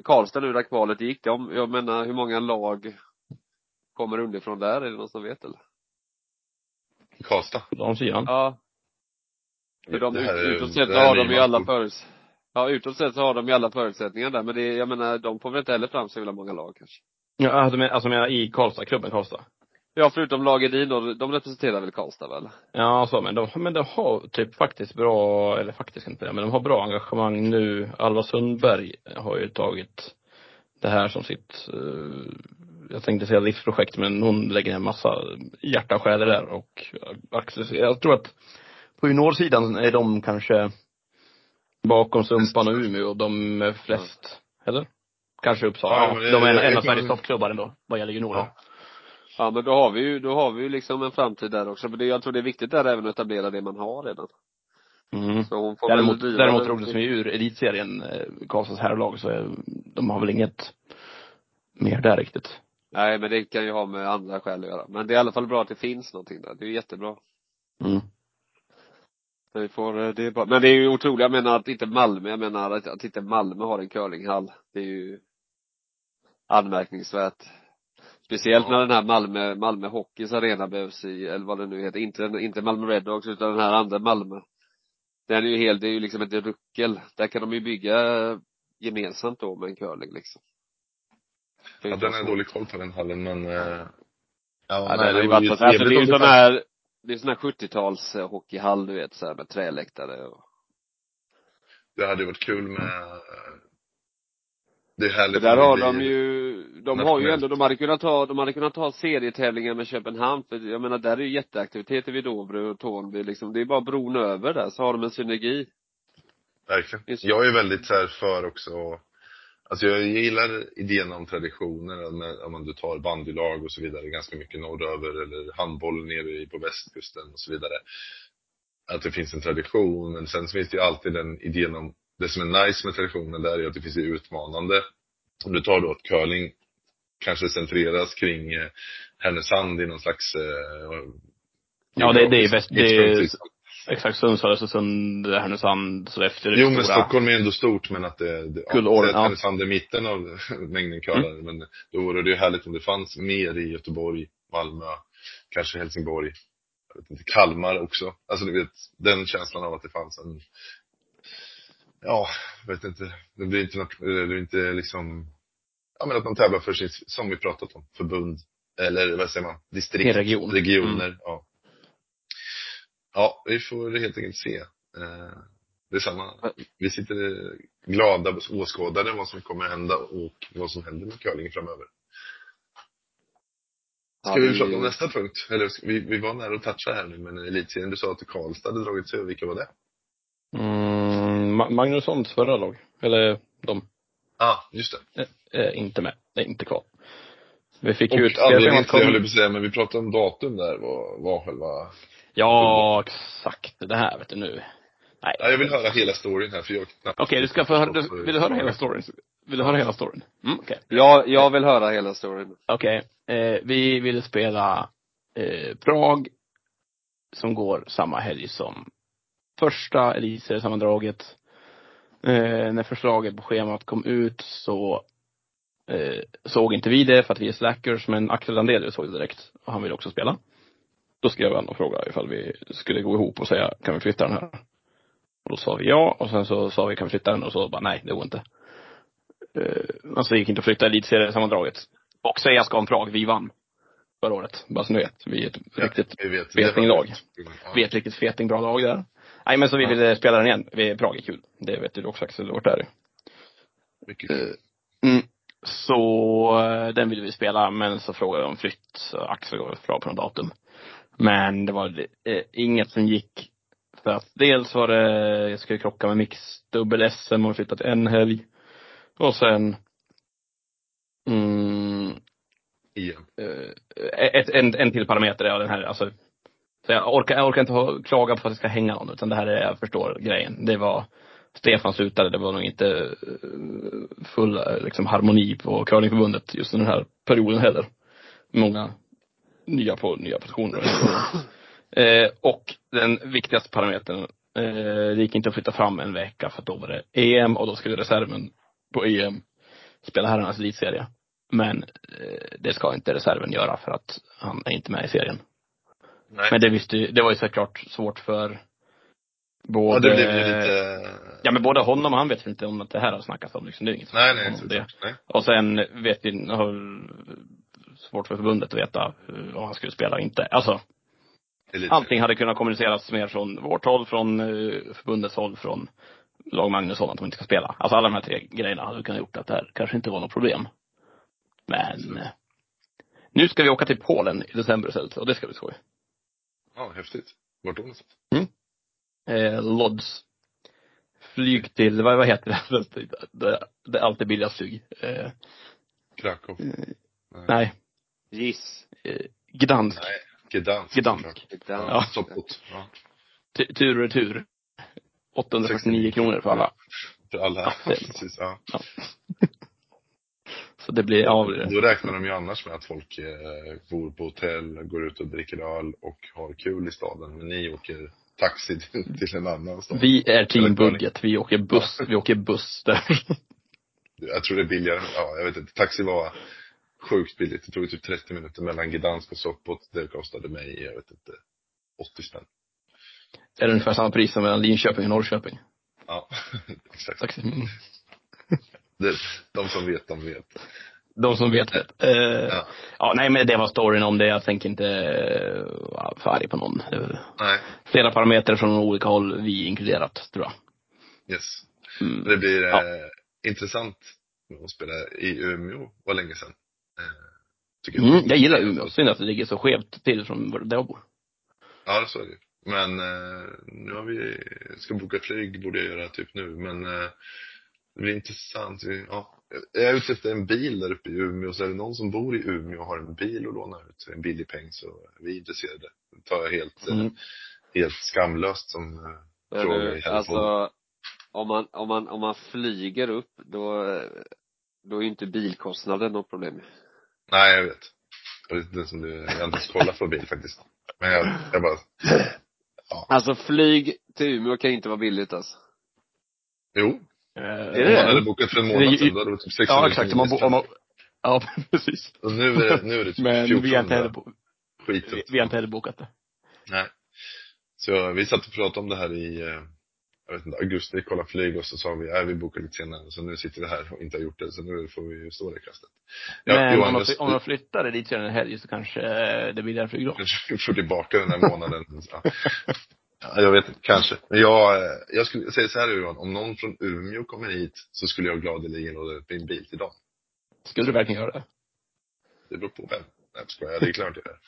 Karlstad nu där kvalet gick, jag, jag menar hur många lag kommer underifrån där, är det någon som vet eller? Karlstad. De fyran. Ja. För de, utåt sett har de ju alla Marco. föruts Ja, utåt sett så har de ju alla förutsättningar där, men det, jag menar, de får väl inte heller fram så himla många lag kanske. Ja, alltså, men, alltså menar i Karlstad, klubben Karlstad. Ja, förutom lag Edin då, de representerar väl Karlstad väl? Ja, så, men de, men de har typ faktiskt bra, eller faktiskt inte, men de har bra engagemang nu. Alva Sundberg har ju tagit det här som sitt, eh, jag tänkte säga livsprojekt, men hon lägger en massa hjärta och själ det där och jag tror att på juniorsidan är de kanske bakom Sumpan och Umeå, de är flest, eller? Kanske Uppsala. Ja, det- de är en, en av Sveriges toppklubbar ändå, vad gäller juniorer. Ja. Ja, men då har vi ju, då har vi ju liksom en framtid där också. Men det, jag tror det är viktigt där även att etablera det man har redan. Mm. Så hon får Däremot, väl däremot roligt som är ur elitserien, eh, Karlstads herrlag, så är, de har väl inget mer där riktigt. Nej, men det kan ju ha med andra skäl att göra. Men det är i alla fall bra att det finns någonting där. Det är ju jättebra. Mm. Vi får, eh, det är bra. Men det är ju otroligt, jag menar att inte Malmö, jag menar att, att inte Malmö har en curlinghall. Det är ju anmärkningsvärt. Speciellt Ja. när den här Malmö, Malmö Hockeys arena behövs i, eller vad det nu heter, inte, inte Malmö Redhawks utan den här andra Malmö. Den är ju helt, det är ju liksom ett ruckel. Där kan de ju bygga gemensamt då med en curling liksom. Det Ja, jag så. dålig koll på den hallen, men eh, Ja, nej, den har ju det varit, alltså det är ju sån det här, det är sån här 70-tals eh, hockeyhall du vet, så här med träläktare och Det hade varit kul med Det är härligt För där om har de ju, de har ju ändå, de hade kunnat ta, de hade kunnat ta serietävlingar med Köpenhamn, för jag menar där är ju jätteaktiviteter vid Dovre och Tornby liksom, det är bara bron över där, så har de en synergi. Verkligen. Jag är väldigt så här för också Alltså jag gillar idén om traditioner, om man du tar bandylag och så vidare ganska mycket norröver eller handboll nere på västkusten och så vidare. Att det finns en tradition, men sen så finns det ju alltid den idén om, det som är nice med traditionen där är att det finns utmanande. Om du tar då ett curling, kanske centreras kring eh, Härnösand i någon slags eh, Ja, det, det är bäst, det är, exakt Sundsvall, Östersund, Härnösand, Sollefteå. Jo men stora. Stockholm är ändå stort men att det, det säg att ja. Härnösand är mitten av (laughs) mängden curlare. Men då vore det ju härligt om det fanns mer i Göteborg, Malmö, kanske Helsingborg. Jag vet inte, Kalmar också. Alltså du vet, den känslan av att det fanns en Ja, vet inte. Det blir inte det blir inte liksom Ja men att man tävlar för sin, som vi pratat om, förbund. Eller vad säger man? Distrikt. Region. Regioner, ja. Ja, vi får helt enkelt se. Eh, det är samma. Vi sitter glada åskådare vad som kommer hända och vad som händer med curlingen framöver. Ska vi prata om nästa punkt? Eller vi, vi var nära att toucha här nu, men elitserien, du sa att Karlstad hade dragit sig över. Vilka var det? Mm, Magnussons förra lag. Eller de ah, just det. är inte med. Det är inte kvar. Vi fick Och ju ett anledningen till höll jag att säga, men vi pratade om datum där, var, var själva... Ja, exakt. Det här vet du nu. Nej. Ja, jag vill höra hela storyn här, för jag knappt Okej, du ska få höra, du, vill du höra hela storyn? Vill du höra hela storyn? Mm, okej. Jag, jag vill höra hela storyn. Okej. Eh, vi ville spela eh, Prag som går samma helg som första elitseriesammandraget. Eh, när förslaget på schemat kom ut så eh, såg inte vi det för att vi är slackers, men Axel Landelius såg det direkt och han ville också spela. Då skrev han och frågade ifall vi skulle gå ihop och säga, kan vi flytta den här? Och då sa vi ja och sen så sa vi, kan vi flytta den? Och så bara, nej, det går inte. Eh, alltså det gick inte att flytta elitseriesammandraget. Och säga ska om Prag, vi vann förra året. Bara så ni vet. Vi är ett riktigt, vi vet. fetinglag. Ja. vi är ett riktigt fetingbra lag där. Nej men så vi Ja. ville spela den igen. Vi, Prag är kul. Det vet du också Axel, vart är det? Mycket Eh, kul. Mm. Så eh, den ville vi spela, men så frågade jag om flytt. Så Axel gav ett bra på något datum. Men det var eh, inget som gick. För att dels var det, jag skulle krocka med Mix dubbel-SM och flytta till en helg. Och sen mm, Igen. eh, ett, en, en till parameter är den här, alltså så jag orkar, jag orkar inte ha, klaga på att det ska hänga någon, utan det här är, jag förstår grejen. Det var, Stefan slutade, det var nog inte eh, full eh, liksom, harmoni på curlingförbundet just den här perioden heller. Många nya på nya positioner. (coughs) eh, och den viktigaste parametern, eh, det gick inte att flytta fram en vecka för att då var det EM och då skulle reserven på EM spela herrarnas elitserie. Men eh, det ska inte reserven göra för att han är inte med i serien. Nej. Men det visste ju, det var ju såklart svårt för både, ja, det blev ju lite... ja men både honom och han vet ju inte om att det här har snackats om liksom. Det är inget Nej, nej, om det. nej. Och sen vet vi, har svårt för förbundet att veta om han skulle spela och inte. Alltså, allting hade kunnat kommuniceras mer från vårt håll, från eh, förbundets håll, från lag Magnusson att de inte ska spela. Alltså alla de här tre grejerna hade kunnat gjort att det här kanske inte var något problem. Men eh, nu ska vi åka till Polen i december istället och det ska bli skoj. Ja, häftigt. Vart då någonstans? Eh, Lodz. Flyg till, vad, vad heter (laughs) det? Det, det är alltid billigast flyg. Eh, Krakow? nej, Giss. eh, Gdansk. Nej. Gdansk. Gdansk. såklart. Ja. Ja. Sopot. Ja. Tu- Tur och retur. 849 kronor för alla. För alla. Ja, (laughs) Precis, ja. Så det blir, det det. Då räknar de ju annars med att folk eh, bor på hotell, går ut och dricker öl och har kul i staden. Men ni åker taxi till, till en annan stad. Vi är team budget. Vi åker buss. Vi åker buss där. Jag tror det är billigare. Ja, jag vet inte. Taxi var sjukt billigt. Det tog typ 30 minuter mellan Gdansk och Sopot. Det kostade mig, jag vet inte, 80 spänn. Är det ungefär samma pris som mellan Linköping och Norrköping? Ja, (laughs) exakt. Tack. Det, de som vet, de vet. De som vet vet. Eh, Ja. ja, nej men det var storyn om det. Jag tänker inte uh, vara för arg på någon. Är Nej, flera parametrar från olika håll, vi inkluderat, tror jag. yes. Mm. Det blir Ja. eh, intressant att spela i Umeå, var länge sedan. Eh, tycker Mm, jag gillar Umeå. Synd att det ligger så skevt till från där jag bor. Ja, så är det Men eh, nu har vi, ska boka flyg, borde jag göra typ nu. Men eh, det blir intressant. Ja. Jag är ute efter en bil där uppe i Umeå, så är det någon som bor i Umeå och har en bil att låna ut, en billig peng, så är vi intresserade. Det tar jag helt, eh, Mm. helt skamlöst som eh, fråga i du, podden. alltså, om man, om man, om man flyger upp, då, då är ju inte bilkostnaden något problem. Nej, jag vet. Jag vet inte ens om du, jag har inte ens kollat på bil faktiskt. Men jag, jag bara, Alltså flyg till Umeå kan inte vara billigt alltså. jo. Eh, det Om det? man hade bokat för en månad sedan, då hade det typ 600 Ja, exakt. Man, om man, ja, (laughs) precis. Och nu är det, nu är det typ Men vi har inte heller, 1400 bo- vi, vi har inte heller bokat det. Nej. Så vi satt och pratade om det här i, eh, jag vet inte, augusti, kolla flyg och så sa vi, nej vi bokar lite senare. Så nu sitter vi här och inte har gjort det, så nu får vi ju stå det kastet. Ja, Men Johan, om, de, fly- om flyttar dit sedan en helg så kanske eh, det blir därför kanske (laughs) får tillbaka den här månaden. (laughs) Ja. Ja, jag vet inte, kanske. Men jag, eh, jag skulle säga så här Johan, om någon från Umeå kommer hit så skulle jag gladeligen låna upp min bil till dem. Skulle du verkligen göra det? Det beror på vem. Nej, jag skojar. Det är klart jag gör.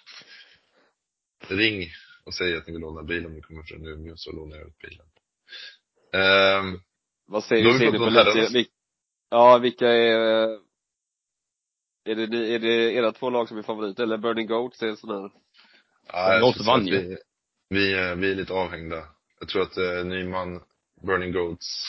Ring och säg att ni vill låna bil om ni kommer från Umeå så lånar jag ut bilen. Ehm, Vad säger Då du, ser fått på lite, vil- Ja, vilka är, eh, är det, är det era två lag som är favoriter eller Burning Goats är en sån här? ja, jag Goats skulle säga vann att ju. Vi, vi, är- vi är lite avhängda. Jag tror att eh, Nyman, Burning Goats,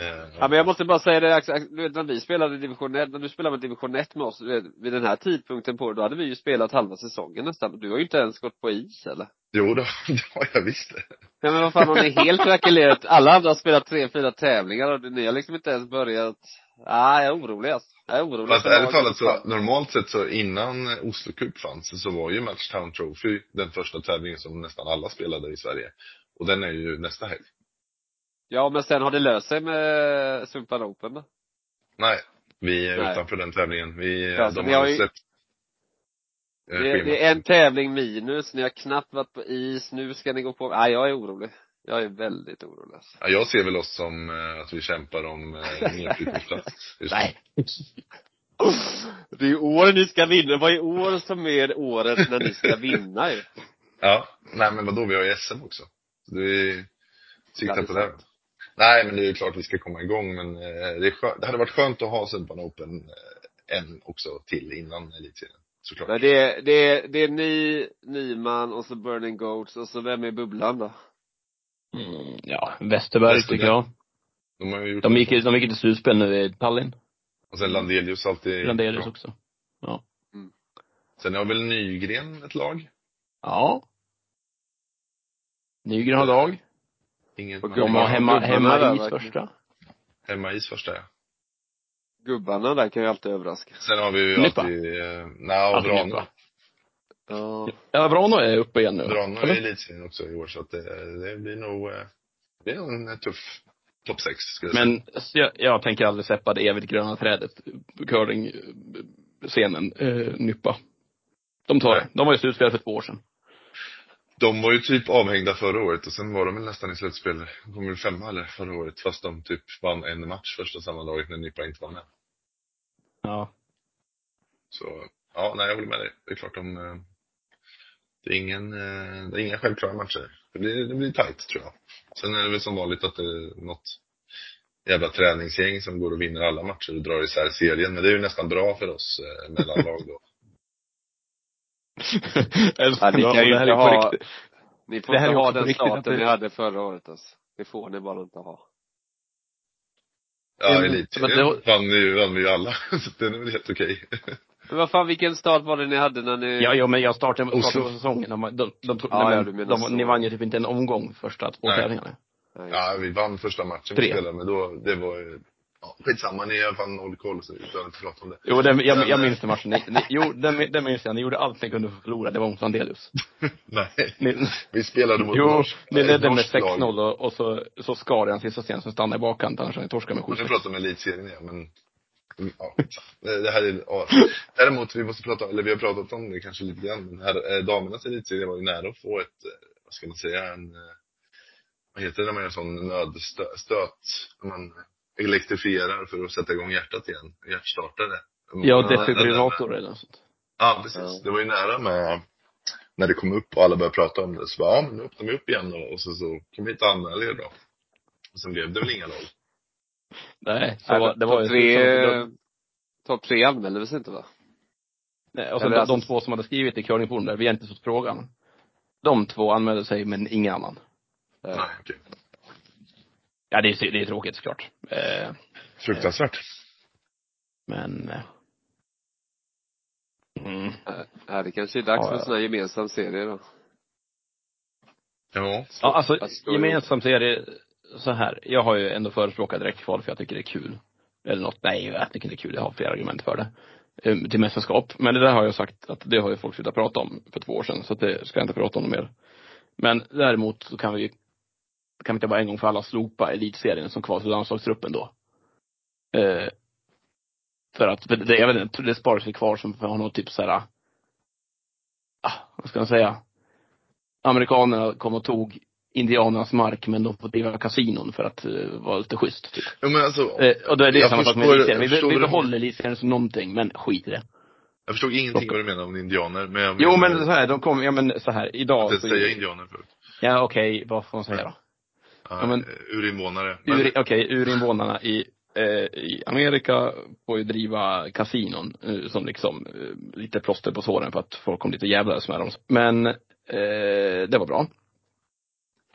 eh, Ja men jag måste bara säga det, Axel, du vet när vi spelade i division 1, när du spelade med division 1 med oss, du vet, vid den här tidpunkten på då hade vi ju spelat halva säsongen nästan. Du har ju inte ens gått på is eller? Jo, det (laughs) det har jag visst. Ja men vad fan har ni helt krackelerat? Alla andra har spelat tre, fyra tävlingar och ni har liksom inte ens börjat. Ah, jag är orolig alltså. Jag är orolig. Fast ärligt talat så, normalt sett så innan Oslo Cup fanns så var ju Matchtown Trophy den första tävlingen som nästan alla spelade i Sverige. Och den är ju nästa helg. Ja men sen har det löst sig med Sumpan Open då? Nej, vi är Nej. utanför den tävlingen. Vi, Ja, de har har ju sett eh, Det, det är en tävling minus, ni har knappt varit på is, nu ska ni gå på, nej jag är orolig. Jag är väldigt orolig. Ja, jag ser väl oss som eh, att vi kämpar om eh, nedflyttningsplats. (laughs) Nej. Det är år ni ska vinna, vad är år som är året när ni ska vinna ju? Ja, nej men vadå, vi har ju SM också. Så Vi siktar på det. Nej, men det är ju klart vi ska komma igång, men eh, det, är skö- det hade varit skönt att ha Sumpan Open eh, en också till innan elitserien. Såklart. Men det är, det är, det är ni, Nyman och så Burning Goats och så vem är bubblan då? Mm, ja, Westerberg Westerberg. tycker jag. De har ju gjort De gick, de gick till slutspel nu i Tallinn. Och sen Landelius alltid Landelius bra. också. Sen har väl Nygren ett lag? Ja. Nygren har lag. Ingen, Och De har hemma, hemma där, is första. hemma is första ja. Gubbarna där kan ju alltid överraska. Sen har vi ju Nypa. alltid, eh, nja, och Alltid Vrano. Nypa. Ja. Ja, Vrano är uppe igen nu. Vrano är i elitserien också i år så att det, det blir nog, eh, det nog en tuff topp sex skulle jag säga. Men så jag, jag tänker aldrig släppa det evigt gröna trädet, curling-scenen, eh, Nypa. De tar. Nej. De var ju slutspel för två år sedan. De var ju typ avhängda förra året och sen var de väl nästan i slutspel. De kom väl femma eller förra året fast de typ vann en match första sammandraget när Nypa inte var med. Ja. Så, ja, nej jag håller med dig. Det är klart de, eh, det är ingen, eh, det är inga självklara matcher. Det blir, det blir tajt tror jag. Sen är det väl som vanligt att det är något jävla träningsgäng som går och vinner alla matcher och drar isär serien. Men det är ju nästan bra för oss eh, mellanlag då. (laughs) Ja, ni kan ju inte ha-. Ni får inte ha den starten ni hade förra året alltså. Det får ni bara inte ha. Ja, elitserien men det- vann vi, ju alla. (laughs) Så det är väl helt okej. (laughs) Men vad fan, vilken start var det ni hade när ni Ja, ja, men jag startade, Oslo. startade på säsongen. De, de, de, tog, Ja, de, så. ni vann ju typ inte en omgång första två Nej. tävlingarna. Ja, vi vann första matchen Tre. vi spelade, men då, det var ju, ja, skitsamma, ni har fan noll koll så vi behöver inte prata om det. Jo, den, jag, jag eh, minns den matchen. Ni, ni, jo, den, den minns jag. Ni gjorde allt ni kunde för att förlora. Det var mot Landelius. (laughs) Nej, Ni, vi spelade mot jo, norsk- ni ett ledde med norskt lag. 6-0 och, och så, så skar den sista scenen som stannade i bakkant. Annars hade ni torskat med Och nu 7-6. pratar om elitserien igen, men ja, det här är, ja. Däremot, vi måste prata, eller vi har pratat om det kanske lite grann, men här, eh, damernas elitserie var ju nära att få ett, eh, vad ska man säga, en, eh, vad heter det när man gör sån nödstöt, när man elektrifierar för att sätta igång hjärtat igen, hjärtstartare. Ja, Ja, defibrillator eller något sånt. Ja, precis. Ja. Det var ju nära med när det kom upp och alla började prata om det. Så bara, ja, men nu öppnar vi upp igen då. Och så, så kan vi inte anmäla er då. Och sen blev det väl inga lag. Nej, så Nej, var, det var ju topp tre, topp tre anmäldes inte va? Nej, och så Eller de, alltså- de två som hade skrivit i curlingforum där, vi har inte fått frågan. De två anmälde sig, men ingen annan. Ja. Nej, okej. Ja, det är, det är tråkigt såklart. Eh, Fruktansvärt. men, eh, Mm. Ja, det kanske är dags Ja, för en sån här gemensam serie då. Ja. Ja, alltså gemensam serie, så här. Jag har ju ändå förespråkat direktkval för jag tycker det är kul. Eller något, nej jag tycker inte det är kul, jag har flera argument för det. Um, Till mästerskap. Men det där har jag sagt att det har ju folk slutat prata om för två år sedan, så att det ska jag inte prata om mer. Men däremot så kan vi kan vi inte bara en gång för alla slopa elitserien som kval för landslagstruppen då. Eh, för att, för det, jag vet inte, det sparas ju kvar som har något typ såhär, ah, vad ska man säga? Amerikanerna kom och tog indianernas mark men de får driva kasinon för att uh, vara lite schysst typ. ja men alltså, Eh, och då är det Jag samma sak med jag Vi, vi behåller elitserien som någonting, men skit i det. jag förstod ingenting vad du menar om indianer, men jag Jo men så här, de kom, ja men så här, idag så, säga indianer förut. Ja okej, vad får man säga då? Ja, Ja, men- urinvånare. Men, Ur, okej, urinvånarna i, eh, i Amerika får ju driva kasinon eh, som liksom eh, lite plåster på såren för att folk kom lite jävlades med dem. Men eh, det var bra.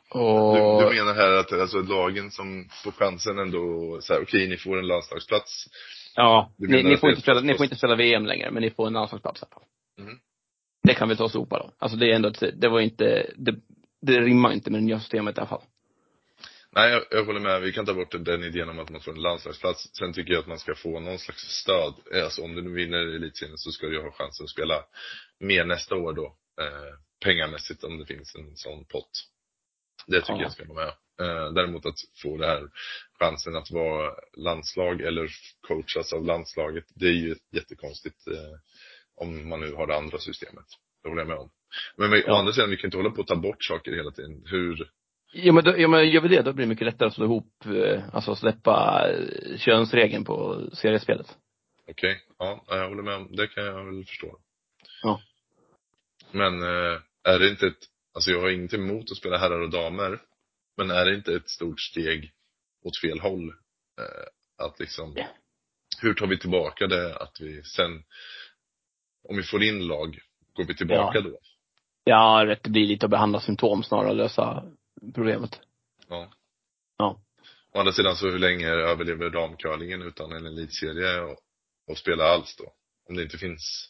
Och, du, du menar här att alltså lagen som får chansen ändå, så här, okej ni får en landslagsplats. ja, ni, ni, får inte spela, ni får inte spela VM längre, men ni får en landslagsplats. här. Mhm. Det kan vi ta och sopa då. Alltså det är ändå, det var inte, det, det rimmar inte med det nya systemet i alla fall. Nej, jag, jag håller med. Vi kan ta bort den idén om att man får en landslagsplats. Sen tycker jag att man ska få någon slags stöd. Eh, Alltså om du nu vinner elitserien så ska du ha chansen att spela mer nästa år då. Eh, pengamässigt om det finns en sån pott. Det tycker Ja. jag ska vara med. Eh, däremot att få det här chansen att vara landslag eller coachas av landslaget. Det är ju jättekonstigt eh, om man nu har det andra systemet. Det håller jag med om. Men vi, å Ja. andra sidan, vi kan inte hålla på att ta bort saker hela tiden. Hur, Ja men, då, ja men gör vi det, då blir det mycket lättare att slå ihop, eh, alltså släppa könsregeln på seriespelet. Okej, ja, jag håller med om, det kan jag väl förstå. Ja. Men är det inte ett, alltså jag har ingenting emot att spela herrar och damer, men är det inte ett stort steg åt fel håll? Eh, att liksom, Ja. hur tar vi tillbaka det att vi sen, om vi får in lag, går vi tillbaka Ja. då? Ja, rätt, det blir lite att behandla symptom snarare än lösa problemet. Ja. Ja. Å andra sidan så hur länge överlever damcurlingen utan en elitserie och, och spela alls då? Om det inte finns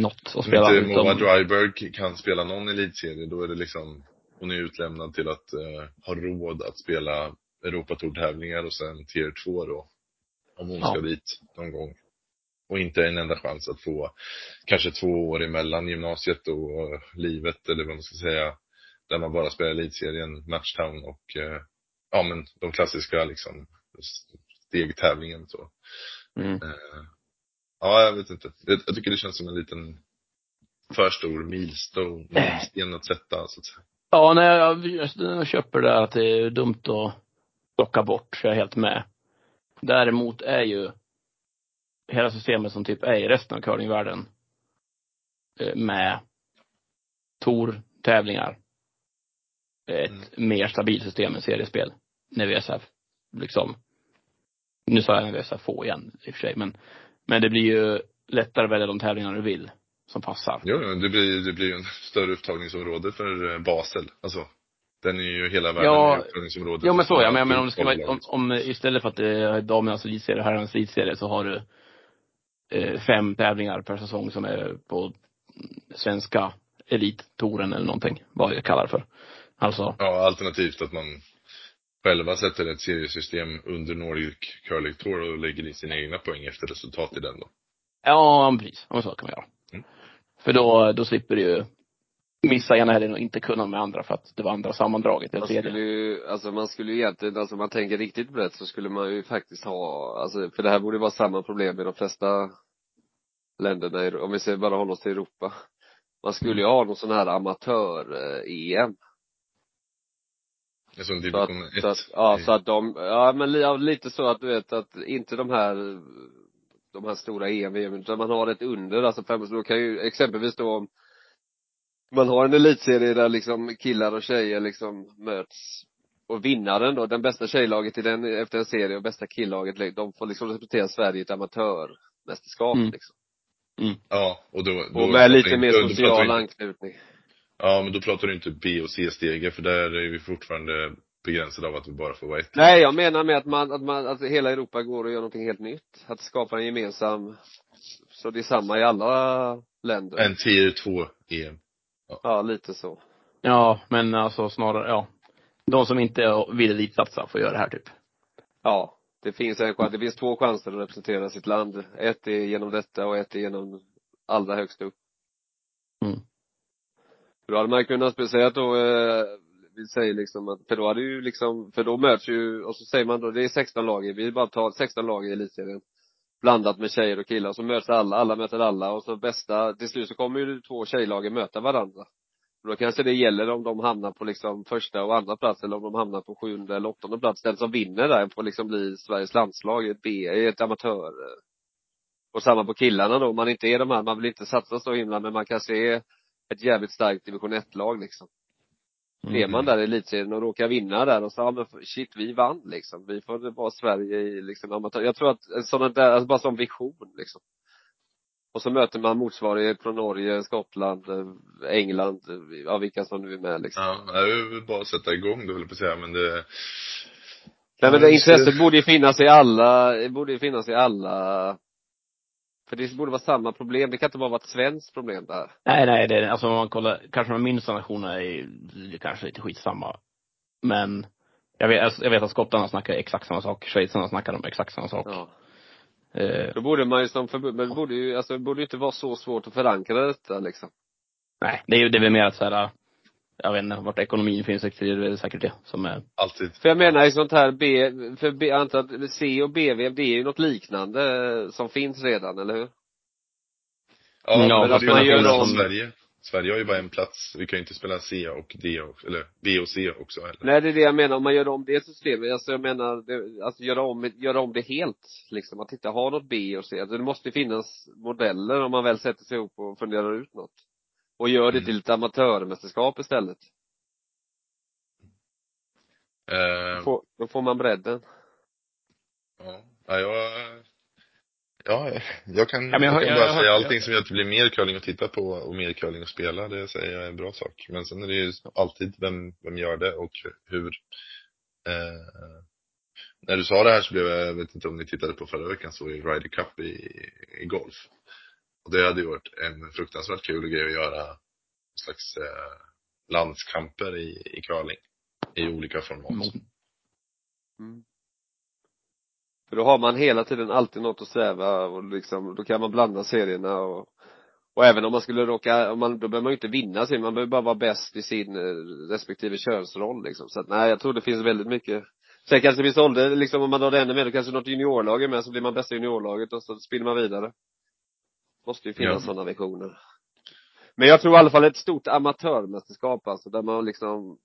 Något att Om spela inte Moa Dryberg kan spela någon elitserie, då är det liksom, hon är utlämnad till att eh, ha råd att spela Europatour-tävlingar och sen tier 2 då. Om hon Ja. ska dit någon gång. Och inte en enda chans att få kanske två år emellan gymnasiet och eh, livet, eller vad man ska säga. Där man bara spelar elitserien, Matchtown och, eh, ja men de klassiska liksom, stegtävlingen så. mm. Eh, ja, jag vet inte. Jag, jag tycker det känns som en liten för stor milsten (clears throat) att sätta, så att säga. Ja, nej, jag, jag köper det att det är dumt att plocka bort, så jag är helt med. Däremot är ju hela systemet som typ är i resten av curlingvärlden eh, med Tor-tävlingar ett Mm. mer stabilt system än seriespel. När VSF liksom, nu sa jag VSF få igen i och för sig, men, men det blir ju lättare att välja de tävlingar du vill som passar. Jo, jo, det blir, det blir ju en större upptagningsområde för eh, Basel. Alltså, den är ju hela världen Ja, upptagningsområde. Jo men så ja, men, men om det ska vara, om, om istället för att det är damernas elitserie och herrarnas elitserie så har du eh, fem tävlingar per säsong som är på mm, svenska elittouren eller någonting, vad jag kallar det för. Alltså, Ja, alternativt att man själva sätter ett seriesystem under Nordic Curling Tour och lägger i sina egna poäng efter resultat i den då. ja precis, men så kan man göra. Mm. För då, då slipper du ju missa ena helgen och inte kunna med andra för att det var andra sammandraget eller Man skulle ju, alltså man skulle ju egentligen, alltså man tänker riktigt brett så skulle man ju faktiskt ha, alltså för det här borde vara samma problem i de flesta länderna, i- om vi ser bara håller oss till Europa. Man skulle ju ha någon sån här amatör-EM. Alltså division 1. så att, ja, så att de, ja men ja, lite så att du vet att inte de här, de här stora EM, VM, utan man har ett under, alltså fem, då kan ju exempelvis då om man har en elitserie där liksom killar och tjejer liksom möts och vinnaren då, den bästa tjejlaget i den efter en serie och bästa killaget, de får liksom representera Sverige i ett amatörmästerskap Mm. liksom. Ja, och då, då Och med lite mer social anknytning. Ja, men då pratar du inte B och C-stegar för där är vi fortfarande begränsade av att vi bara får vara ett. Nej, jag menar med att man, att man, att hela Europa går och gör någonting helt nytt. Att skapa en gemensam Så det är samma i alla länder. En tier 2 EM. Ja, lite så. Ja, men alltså snarare, ja. De som inte vill elitsatsa får göra det här typ. Ja. Det finns en chans, det finns två chanser att representera sitt land. Ett är genom detta och ett är genom allra högst upp. Mm. För Då hade man kunnat säga att då, eh, vi säger liksom att, för då hade ju liksom, för då möts ju, och så säger man då, det är 16 lag, vi bara tar 16 lag i elitserien. Blandat med tjejer och killar, så möts alla, alla möter alla och så bästa, till slut så kommer ju två tjejlagen möta varandra. Då kanske det gäller om de hamnar på liksom första och andra plats eller om de hamnar på sjunde eller åttonde plats. Den som vinner där får liksom bli Sveriges landslag i ett B, i ett amatör. Och samma på killarna då, om man inte är de här, man vill inte satsa så himla, men man kan se ett jävligt starkt division 1-lag liksom. Mm. Är man där i elitserien och råkar vinna där och så, ja men shit, vi vann liksom. Vi får vara Sverige i liksom amatör. Jag tror att en sån där, alltså bara som vision liksom. Och så möter man motsvarighet från Norge, Skottland, eh, England, eh, ja vilka som nu är med liksom. Ja, jag vill bara sätta igång det höll jag på att säga, men det Nej men det intresset borde ju finnas i alla, det borde ju finnas i alla för det borde vara samma problem, det kan inte bara vara ett svenskt problem där. Nej, nej, det alltså om man kollar, kanske de minsta nationerna är det kanske lite skitsamma. Men jag vet, jag vet att skottarna snackar exakt samma sak, schweizarna snackar om exakt samma sak. Ja. Eh, Då borde man ju som förbund, men det borde ju, alltså det borde ju inte vara så svårt att förankra detta liksom. nej, det är ju, det är väl mer att så här, jag vet inte, vart ekonomin finns, det är säkert det som är alltid För jag menar i sånt här B, för B, jag antar att C och BV, det är ju något liknande som finns redan, eller hur? Ja, Ja, men att är man ju gör om- Sverige. Sverige har ju bara en plats. Vi kan ju inte spela C och D och, eller B och C också heller. Nej, det är det jag menar, om man gör om det systemet, alltså jag menar, det, alltså göra om, göra om det helt, liksom, att inte ha något B och C. Alltså det måste finnas modeller om man väl sätter sig ihop och funderar ut något. Och gör det Mm. till ett amatörmästerskap istället. Eh, Få, då får man bredden. ja, ja, jag, ja, jag kan, Ja, jag jag, kan jag- bara jag säga allting som gör att det blir mer curling att titta på och mer curling att spela. Det säger jag är en bra sak. Men sen är det ju alltid vem, vem gör det och hur. Eh, när du sa det här så blev jag, jag vet inte om ni tittade på förra veckan så i Ryder Cup i, i golf. Och det hade ju varit en fruktansvärt kul grej att göra en slags eh, landskamper i, i curling. I olika format. Mm. För då har man hela tiden alltid något att sträva och liksom, då kan man blanda serierna och och även om man skulle råka, om man, då behöver man ju inte vinna sin, man behöver bara vara bäst i sin eh, respektive könsroll liksom. Så att nej, jag tror det finns väldigt mycket Sen kanske det finns ålder, liksom om man drar det ännu mer, då kanske något juniorlag är med, så blir man bästa juniorlaget och så spinner man vidare. Måste ju finnas Ja. sådana visioner. Men jag tror i alla fall ett stort amatörmästerskap alltså, där man liksom,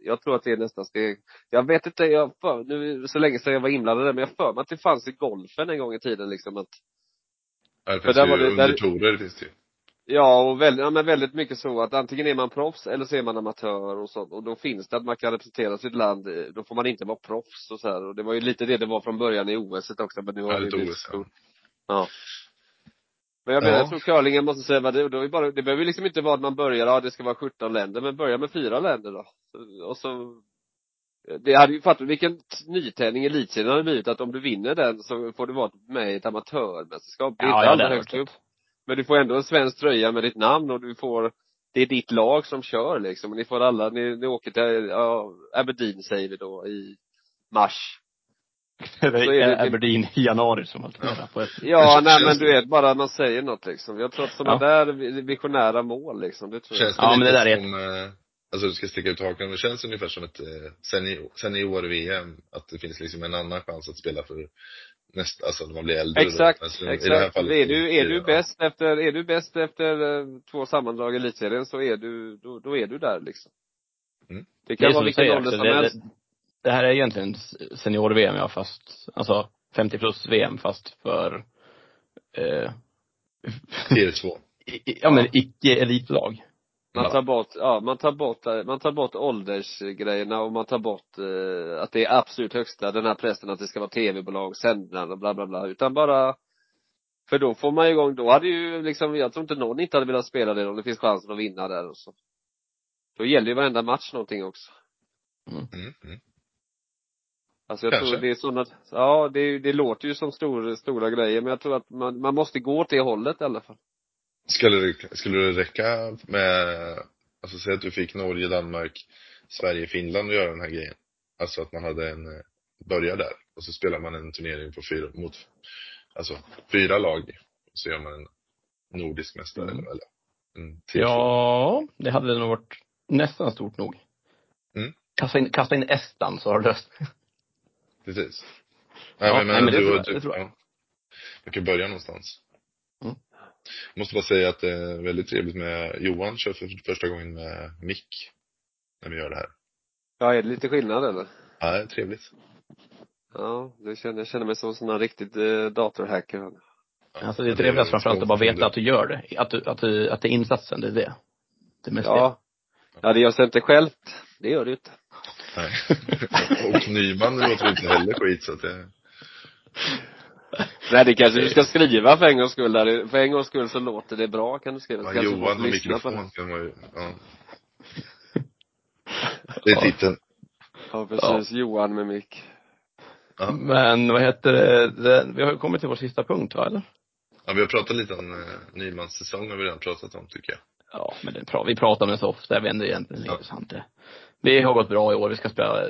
jag tror att det är nästa steg. Jag vet inte, jag för, nu så länge sedan jag var inblandad där, men jag för mig att det fanns i golfen en gång i tiden liksom att Ja, det För finns där ju var det- där- undertorer finns det ju. Ja, och väldigt, ja, men väldigt mycket så att antingen är man proffs eller så är man amatör och sånt. Och då finns det att man kan representera sitt land, eh, då får man inte vara proffs och så här. Och det var ju lite det det var från början i OS också, men nu har Ja, det blivit OS, stort. Ja. Men jag menar, Ja. jag tror curlingen måste säga vad det, då är bara, det behöver liksom inte vara att man börjar, ja det ska vara 17 länder, men börja med fyra länder då. Och så det hade ju fattat vilken nytändning elitserien hade blivit att om du vinner den så får du vara med i ett amatörmästerskap. Det är Ja, inte ja, högst upp. Men du får ändå en svensk tröja med ditt namn och du får det är ditt lag som kör liksom. Och ni får alla, ni, ni åker till, ja, Aberdeen säger vi då i mars. (laughs) det är det- är Aberdeen i januari som alternerar på ett. Ja, nej men du vet, bara man säger något liksom. Jag tror att sådana Ja. där vi- visionära mål liksom, det tror jag. Känns det Ja, men det där är som, eh, alltså du ska sticka ut hakan, det känns ungefär som ett eh, senior, senior-VM, att det finns liksom en annan chans att spela för nästa, alltså när man blir äldre Exakt, då. Alltså, i det här exakt. fallet är du, är du ja. bäst efter, är du bäst efter eh, två sammandrag i elitserien så är du, då, då är du där liksom. Mm. Det Det kan är vara vilken ålder Axel, som det, helst. Det, här är egentligen senior-VM ja, fast, alltså 50 plus VM fast för, eh, Tier 2. i- i- ja men icke-elitlag. Man tar bort, ja, man tar bort, man tar bort åldersgrejerna och man tar bort eh, att det är absolut högsta, den här pressen att det ska vara tv-bolag, sändningar och bla bla bla. Utan bara, för då får man igång, då hade ju liksom, jag tror inte någon inte hade velat spela det om det finns chansen att vinna där och så. Då gäller ju varenda match någonting också. Mm, mm. Alltså jag Kanske. tror det är sådana, ja det, det låter ju som stor, stora grejer men jag tror att man, man måste gå åt det hållet i alla fall. Skulle det, skulle det räcka med, alltså säg att du fick Norge, Danmark, Sverige, Finland att göra den här grejen. Alltså att man hade en, eh, börjar där och så spelar man en turnering på fyra, mot, alltså fyra lag. Och så gör man en nordisk mästare Mm. eller, eller en. Ja, det hade nog varit nästan stort nog. Mm. Kasta in, kasta in Estland så har du löst Precis. Ja, Nej, men, nej, men det du, tror jag, du, det tror jag. Ja. Man kan börja någonstans. Mm. Jag måste bara säga att det är väldigt trevligt med Johan kör för första gången med mick. När vi gör det här. Ja, är det lite skillnad eller? Ja, det är trevligt. Ja, det känner, jag känner mig som en sån här riktigt eh, datorhacker. Ja, Alltså det är trevligast framförallt att bara veta det- att du gör det. Att du, att du, att det är insatsen, det är det. Det mesta. Ja. Ja, det gör sig inte självt. Det gör det ju inte. Nej. (laughs) och Nyman låter inte heller skit så att det, Nej, det kanske du ska skriva för en gångs skull. Där. För en gångs skull så låter det bra kan du skriva. Ja, kanske Johan och mikrofon kan man ju, ja. Det är titeln. Ja, precis. Johan med mick. Ja. Men vad heter det, vi har ju kommit till vår sista punkt va, eller? ja, vi har pratat lite om eh, Nymans säsong har vi redan pratat om tycker jag. Ja, men det. Vi pratar om det så ofta, vi ändå egentligen Ja. intressant det. Vi har gått bra i år, vi ska spela eh,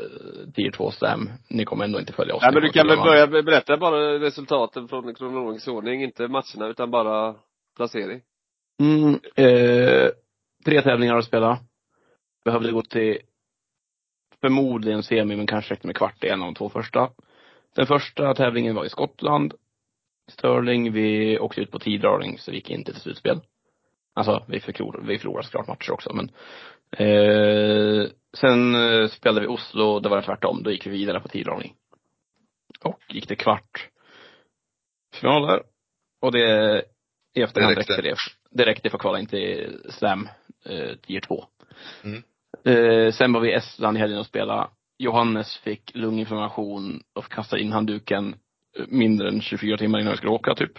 tier 2 slam. Ni kommer ändå inte följa oss. Nej, men du kan väl börja berätta bara resultaten från kronologisk ordning. Inte matcherna utan bara placering. Mm, eh, tre tävlingar att spela. Behövde gå till förmodligen semi, men kanske räckte med kvart i en av de två första. Den första tävlingen var i Skottland. Sterling, vi åkte ut på tiddragning så vi gick inte till slutspel. Alltså, vi förlorade, vi förlorade såklart matcher också men eh, Sen eh, spelade vi Oslo, det var det tvärtom. Då gick vi vidare på tiddragning. Och gick till kvart finaler. Och det i efterhand räckte. det. Det räckte för att kvala in till Slam eh, tier 2. Mm. Eh, sen var vi i Estland i helgen och spela. Johannes fick lunginflammation och kastade in handduken eh, mindre än 24 timmar innan vi skulle åka typ.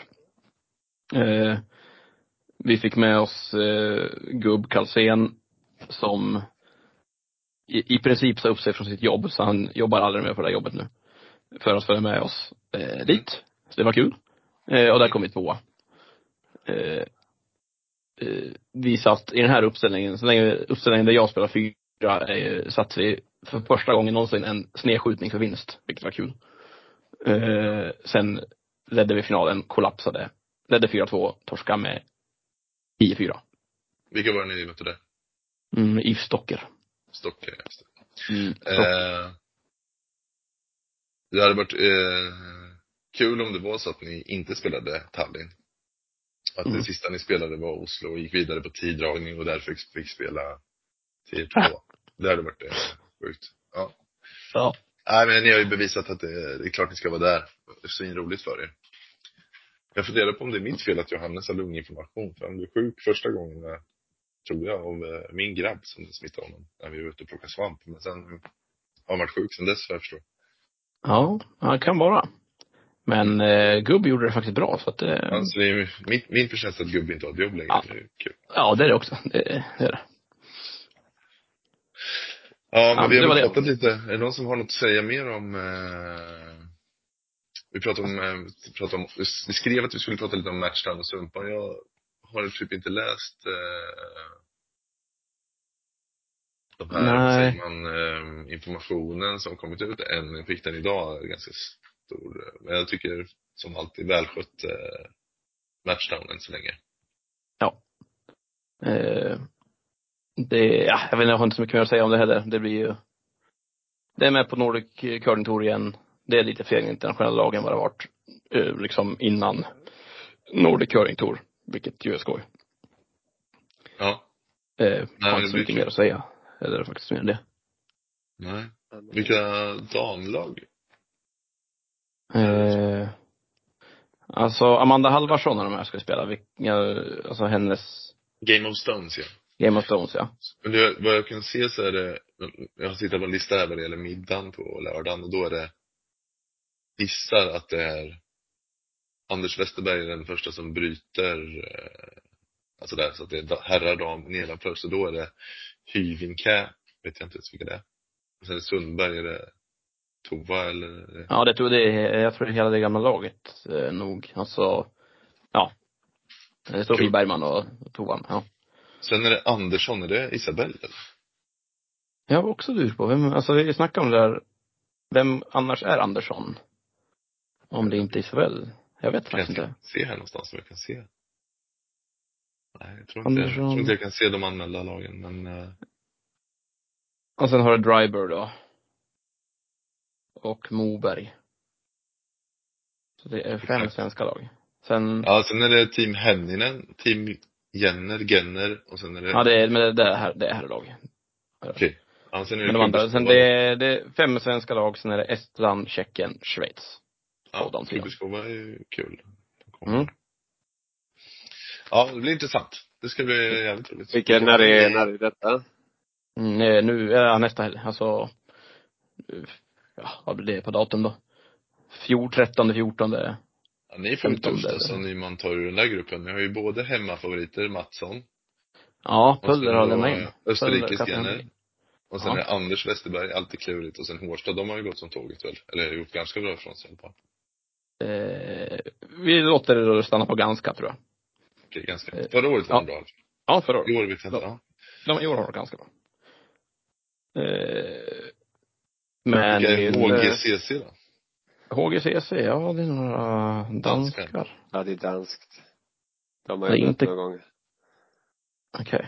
Eh, vi fick med oss eh, Gubb Kalsén som i, i princip sa upp sig från sitt jobb, så han jobbar aldrig mer på det här jobbet nu. För att följa med oss eh, dit. Så det var kul. Eh, och där kom vi tvåa. Eh, eh, vi satt i den här uppställningen, så länge uppställningen där jag spelar fyra, eh, satt vi för första gången någonsin en snedskjutning för vinst, vilket var kul. Eh, sen ledde vi finalen, kollapsade. Ledde 4-2, torska med 10-4. Vilka var det ni mötte där? Mm, Yves Stocker. Stockholm, just det. Mm, Eh, det hade varit eh, kul om det var så att ni inte spelade Tallinn. Att Mm. det sista ni spelade var Oslo och gick vidare på tiddragning och därför fick, spela tier 2. Det hade varit eh, sjukt. Ja. ja. Nej men ni har ju bevisat att det, det är klart ni ska vara där. Det är svinroligt för er. Jag funderar på om det är mitt fel att Johannes har lunginflammation. För han blev sjuk första gången, tror jag, av eh, min grabb som smittade honom. När vi var ute och plockade svamp. Men sen har han varit sjuk sen dess vad jag förstår. Ja, det kan vara. Men eh, Gubb gjorde det faktiskt bra så att eh, Alltså det är min, min förtjänst att gubben inte har ett jobb längre. Ja. Det är kul. ja det är det också. Det, det är det. Ja, men Ja, vi det har väl det. pratat lite. Är det någon som har något att säga mer om eh, Vi pratade om, eh, vi pratade om, vi skrev att vi skulle prata lite om matchdown och Sumpan. Jag har typ inte läst eh, de här, Nej. säger man, eh, informationen som kommit ut än. Jag fick den idag, ganska stor. Men jag tycker som alltid välskött eh, matchdown än så länge. Eh, det, ja, jag vet inte, jag har inte så mycket mer att säga om det heller. Det blir ju, det är med på Nordic Curling Tour igen. Det är lite fler internationella lag än vad det varit, eh, liksom innan Nordic Curling Tour. Vilket ju är skoj. Ja. Eh, Nej, har det inte så mycket mer att säga. Eller faktiskt mer än det. Nej. Vilka damlag? Eh, alltså Amanda Halvarsson och de här ska spela. Vilka, alltså hennes Game of Stones ja. Game of Thrones ja. Men det, vad jag kan se så är det, jag har tittat på en lista här vad det gäller middagen på lördagen och då är det, gissar att det är Anders Westerberg är den första som bryter, eh, alltså där, så att det är herrar, dam nedanför, så då är det Hyvinkää, vet jag inte ens vilka det är. Och sen är Sundberg är det Tova eller? Ja, det tror det är, jag tror det är hela det gamla laget eh, nog. Alltså, ja. Det står. Fri Bergman och, och Tovan, ja. Sen är det Andersson, är det Isabelle eller? Jag var också dur på, vem, alltså vi snackade om det där, vem annars är Andersson? Om det inte är Isabel. Jag vet Kan faktiskt inte. inte se här någonstans om jag kan se. Nej, jag tror inte, jag tror inte jag kan se de anmälda lagen, men eh, Och sen har du Dryber då. Och Moberg. Så det är fem Exakt. svenska lag. Sen, ja, sen är det Team Henninen, Team Jenner, Genner och sen är det, ja det är, men det är här, det är här lag. okej. Ja, sen är det Men de andra, sen det är, det är fem svenska lag, sen är det Estland, Tjeckien, Schweiz. Ja, de fyra. Klubbeskova är ju kul. Mm. Ja, det blir intressant. Det ska bli jävligt roligt. Vilken, när är, när är detta? Mm, eh, nu, ja, nästa helg, alltså, eh, ja, vad blir det på datum då? Fjord, 13, 14. Ja, ni får ju 15 tufft där. alltså, ni man tar ur den där gruppen. Ni har ju både hemmafavoriter, Mattsson. Ja, och Pöller sen har lämnat in. Österrikes Pöller, Genner. Och sen Ja. är Anders Westerberg, alltid klurigt. Och sen Hårstad, de har ju gått som tåget väl? Eller gjort ganska bra ifrån sig i alla fall. Eh, vi låter det stanna på ganska tror jag. Okej, ganska. Eh, Förra året var ja. de bra. Ja, förra året. I år vet jag inte. Ja. De i år har det ganska bra. Eh, men Vilka är HGCC då? HGCC, ja det är några danskar. Danskar. Ja, det är danskt. De har Det är jag inte- inte några gånger. Okej.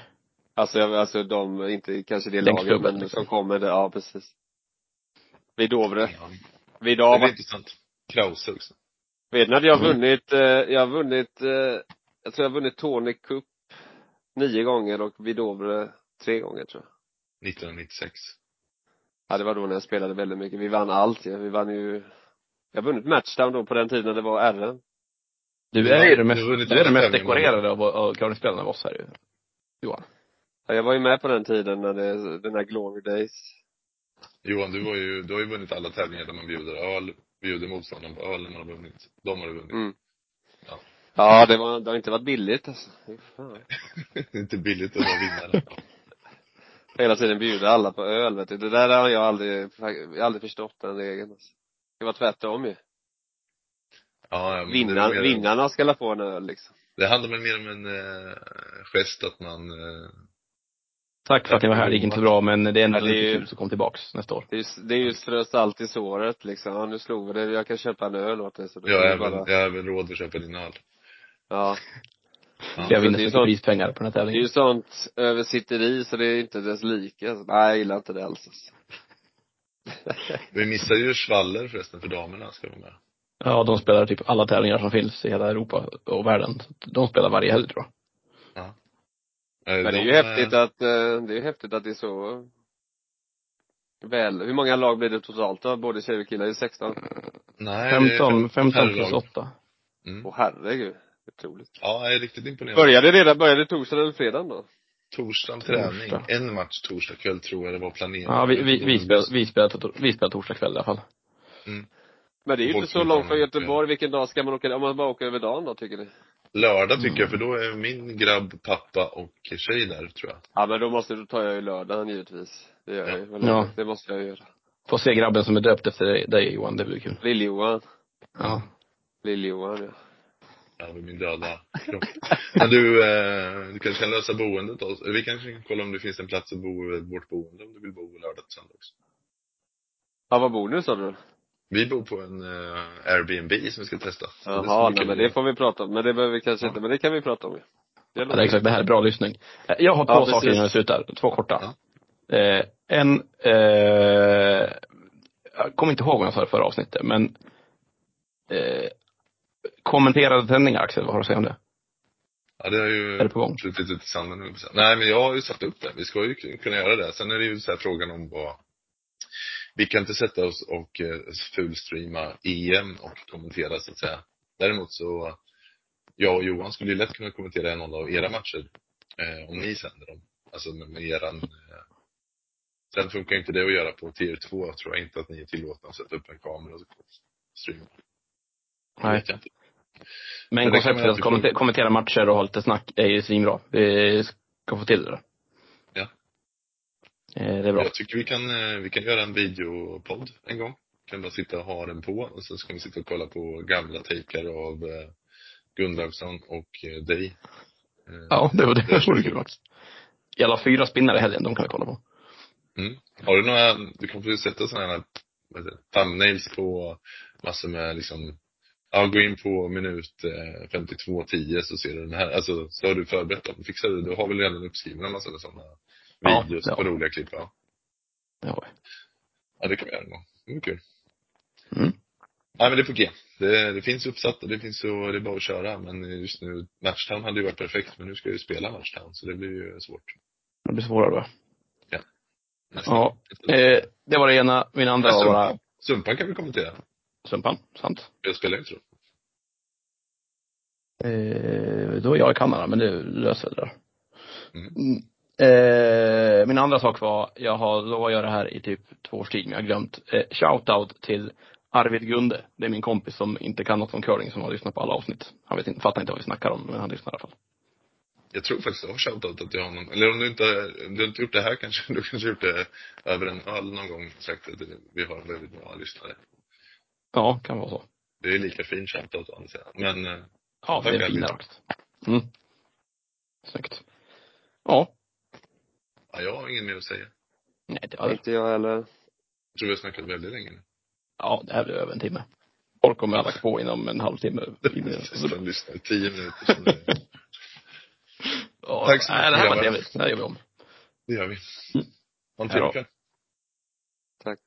Alltså, jag, alltså de, inte kanske det Längst laget, men liksom. som kommer, det, ja precis. Vid Dovre. Ja. Vid Det Dovre. blir intressant. Krause också. Vet att jag har Mm. vunnit, eh, jag har vunnit, eh, jag tror jag har vunnit Tony Cup nio gånger och vid Dovre tre gånger tror jag. 1996. Ja, det var då när jag spelade väldigt mycket. Vi vann allt ju. Vi vann ju, jag har vunnit Matchdown då på den tiden när det var RM. Du Ja, är ju det mest, du är alla mest dekorerade av, av curlingspelarna av oss här ju. Johan. Ja, jag var ju med på den tiden när det, den här Glory Days. Johan, du har ju, du har ju vunnit alla tävlingar där man bjuder öl, bjuder motståndaren på öl när man har vunnit. De har du vunnit. Mm. Ja. Ja, det var, det har inte varit billigt alltså. Fan. (laughs) det är inte billigt att vara vinnare. (laughs) Hela tiden bjuda alla på öl vet du. Det där har jag aldrig, jag har aldrig förstått den regeln alltså. Det var tvärtom ju. Ja, ja, Vinnarna, mer- vinnarna ska la få en öl liksom. det handlar väl mer om en eh, gest att man eh, Tack för att ni var här, det gick inte så bra men det är ändå Ja, det är ju- kul så kom tillbaks nästa år. Det är ju, det är ju strö salt i såret liksom. Ja, nu slog vi det. Jag kan köpa en öl åt dig. Så jag har även, bara, jag har även råd att köpa din öl. ja. Ja. Jag vinner så mycket prispengar på den här Det är tävlingen. ju sånt översitteri så det är inte dess like. Alltså. Nej, jag gillar inte det alls. Alltså. Vi missar ju Schwaller förresten för damerna ska vara med. Ja, de spelar typ alla tävlingar som finns i hela Europa och världen. De spelar varje helg tror jag. Eh, Men det är de, ju eh, häftigt att, eh, det är ju häftigt att det är så väl, hur många lag blir det totalt då? Både tjejer och killar? Är det 16? Nej, det är 15, 15 plus herrlag. 8. Mm. Åh herregud. Otroligt. Ja, jag är riktigt imponerad. Började det redan, började det torsdag eller fredag då? Torsdag träning. Torsdag. En match torsdag kväll tror jag det var planerat. Ja, vi, vi, vi, spelar, vi, spelar, vi torsdag kväll i alla fall. Men det är ju inte så långt från Göteborg. Vilken dag ska man åka? Om man bara åker över dagen då, tycker ni? Lördag tycker jag, för då är min grabb, pappa och tjej där tror jag. Ja men då måste, då tar jag ju lördagen givetvis. Det gör jag ju. Ja. Det måste jag göra. Få se grabben som är döpt efter dig, dig Johan, det blir kul. Lill-Johan. Ja. Lill-Johan ja. Ja, med min döda kropp. Men du, eh, du kanske kan lösa boendet då? Vi kanske kan kolla om det finns en plats att bo i vårt boende om du vill bo lördag till söndag också. Ja, var bor ni sa du? Vi bor på en eh, Airbnb som vi ska testa. Jaha, nej men det får vi prata om. Men det behöver vi kanske Ja. inte, men det kan vi prata om ju. Ja, det är exakt, det här är bra lyssning. Eh, Jag har två Ja, saker innan vi slutar, två korta. Eh, en, eh, jag kommer inte ihåg vad jag sa i förra avsnittet, men eh, kommenterade tändningar Axel, vad har du att säga om det? Ja, det har ju Är det på gång? flutit ut i sanden nu. Nej, men jag har ju satt upp det. Vi ska ju kunna göra det. Sen är det ju så här frågan om vad vi kan inte sätta oss och eh, fulstreama EM och kommentera så att säga. Däremot så, jag och Johan skulle ju lätt kunna kommentera någon av era matcher. Eh, om ni sänder dem. Alltså med, med eran eh, Sen funkar inte det att göra på tier 2, tror jag inte att ni är tillåtna att sätta upp en kamera och streama. Nej. Men Men konceptet att kommentera, matcher och ha lite snack är ju svinbra. Vi ska få till det. Eh, det är bra. Jag tycker vi kan, eh, vi kan göra en videopodd en gång. Kan bara sitta och ha den på och sen ska vi sitta och kolla på gamla taker av eh, Gunnlaugsson och dig. Ja, det var det. vore kul faktiskt. Jävla fyra spinnar i helgen, de kan vi kolla på. Mm. Har du några, du kan få sätta sådana här det, thumbnails på massor med liksom Ja, gå in på minut eh, 52.10 så ser du den här, alltså så har du förberett dem. Fixar du, du har väl redan uppskrivna massor med sådana Ja, videos ja. på roliga klipp? Ja. Ja, det kan vi göra någon. Det är kul. Mm. Nej men det är på G. Det, det finns uppsatt och det finns så, det är bara att köra. Men just nu, Matchtown hade ju varit perfekt men nu ska jag ju spela Matchtown så det blir ju svårt. Det blir svårare då. Nästan. Ja. Eh, det var det ena. Min andra Ja, var Sumpan. bara Sumpan kan vi kommentera. Sumpan. Sant. Jag spelar ju tror Eh, då är jag i Kanada, men det löser det där. Mm. Eh, min andra sak var, jag har lovat att göra det här i typ två års tid, men jag har glömt. Eh, shoutout till Arvid Gunde. Det är min kompis som inte kan något om curling som har lyssnat på alla avsnitt. Han vet inte, fattar inte vad vi snackar om, men han lyssnar i alla fall. Jag tror faktiskt jag har shoutoutat till honom. Eller om du inte, om du inte gjort det här kanske, (laughs) du kanske gjort det över en öl någon gång sagt att vi har en väldigt bra lyssnare. Ja, kan vara så. Det är lika fin shoutout å andra sidan. Men eh, Ja, det är fina Arvid. rakt. Mm. Snyggt. Ja. Ja, jag har ingen mer att säga. Nej, det det. Inte jag heller. Jag tror vi har snackat väldigt länge nu. Ja, det här blir över en timme. Folk kommer att lagt på inom en halvtimme. (laughs) Som lyssnar tio minuter. Ja, Tack så nej, mycket, det här var trevligt. Det här gör vi om. Det gör vi. Mm. Ha en trevlig kväll. Tack.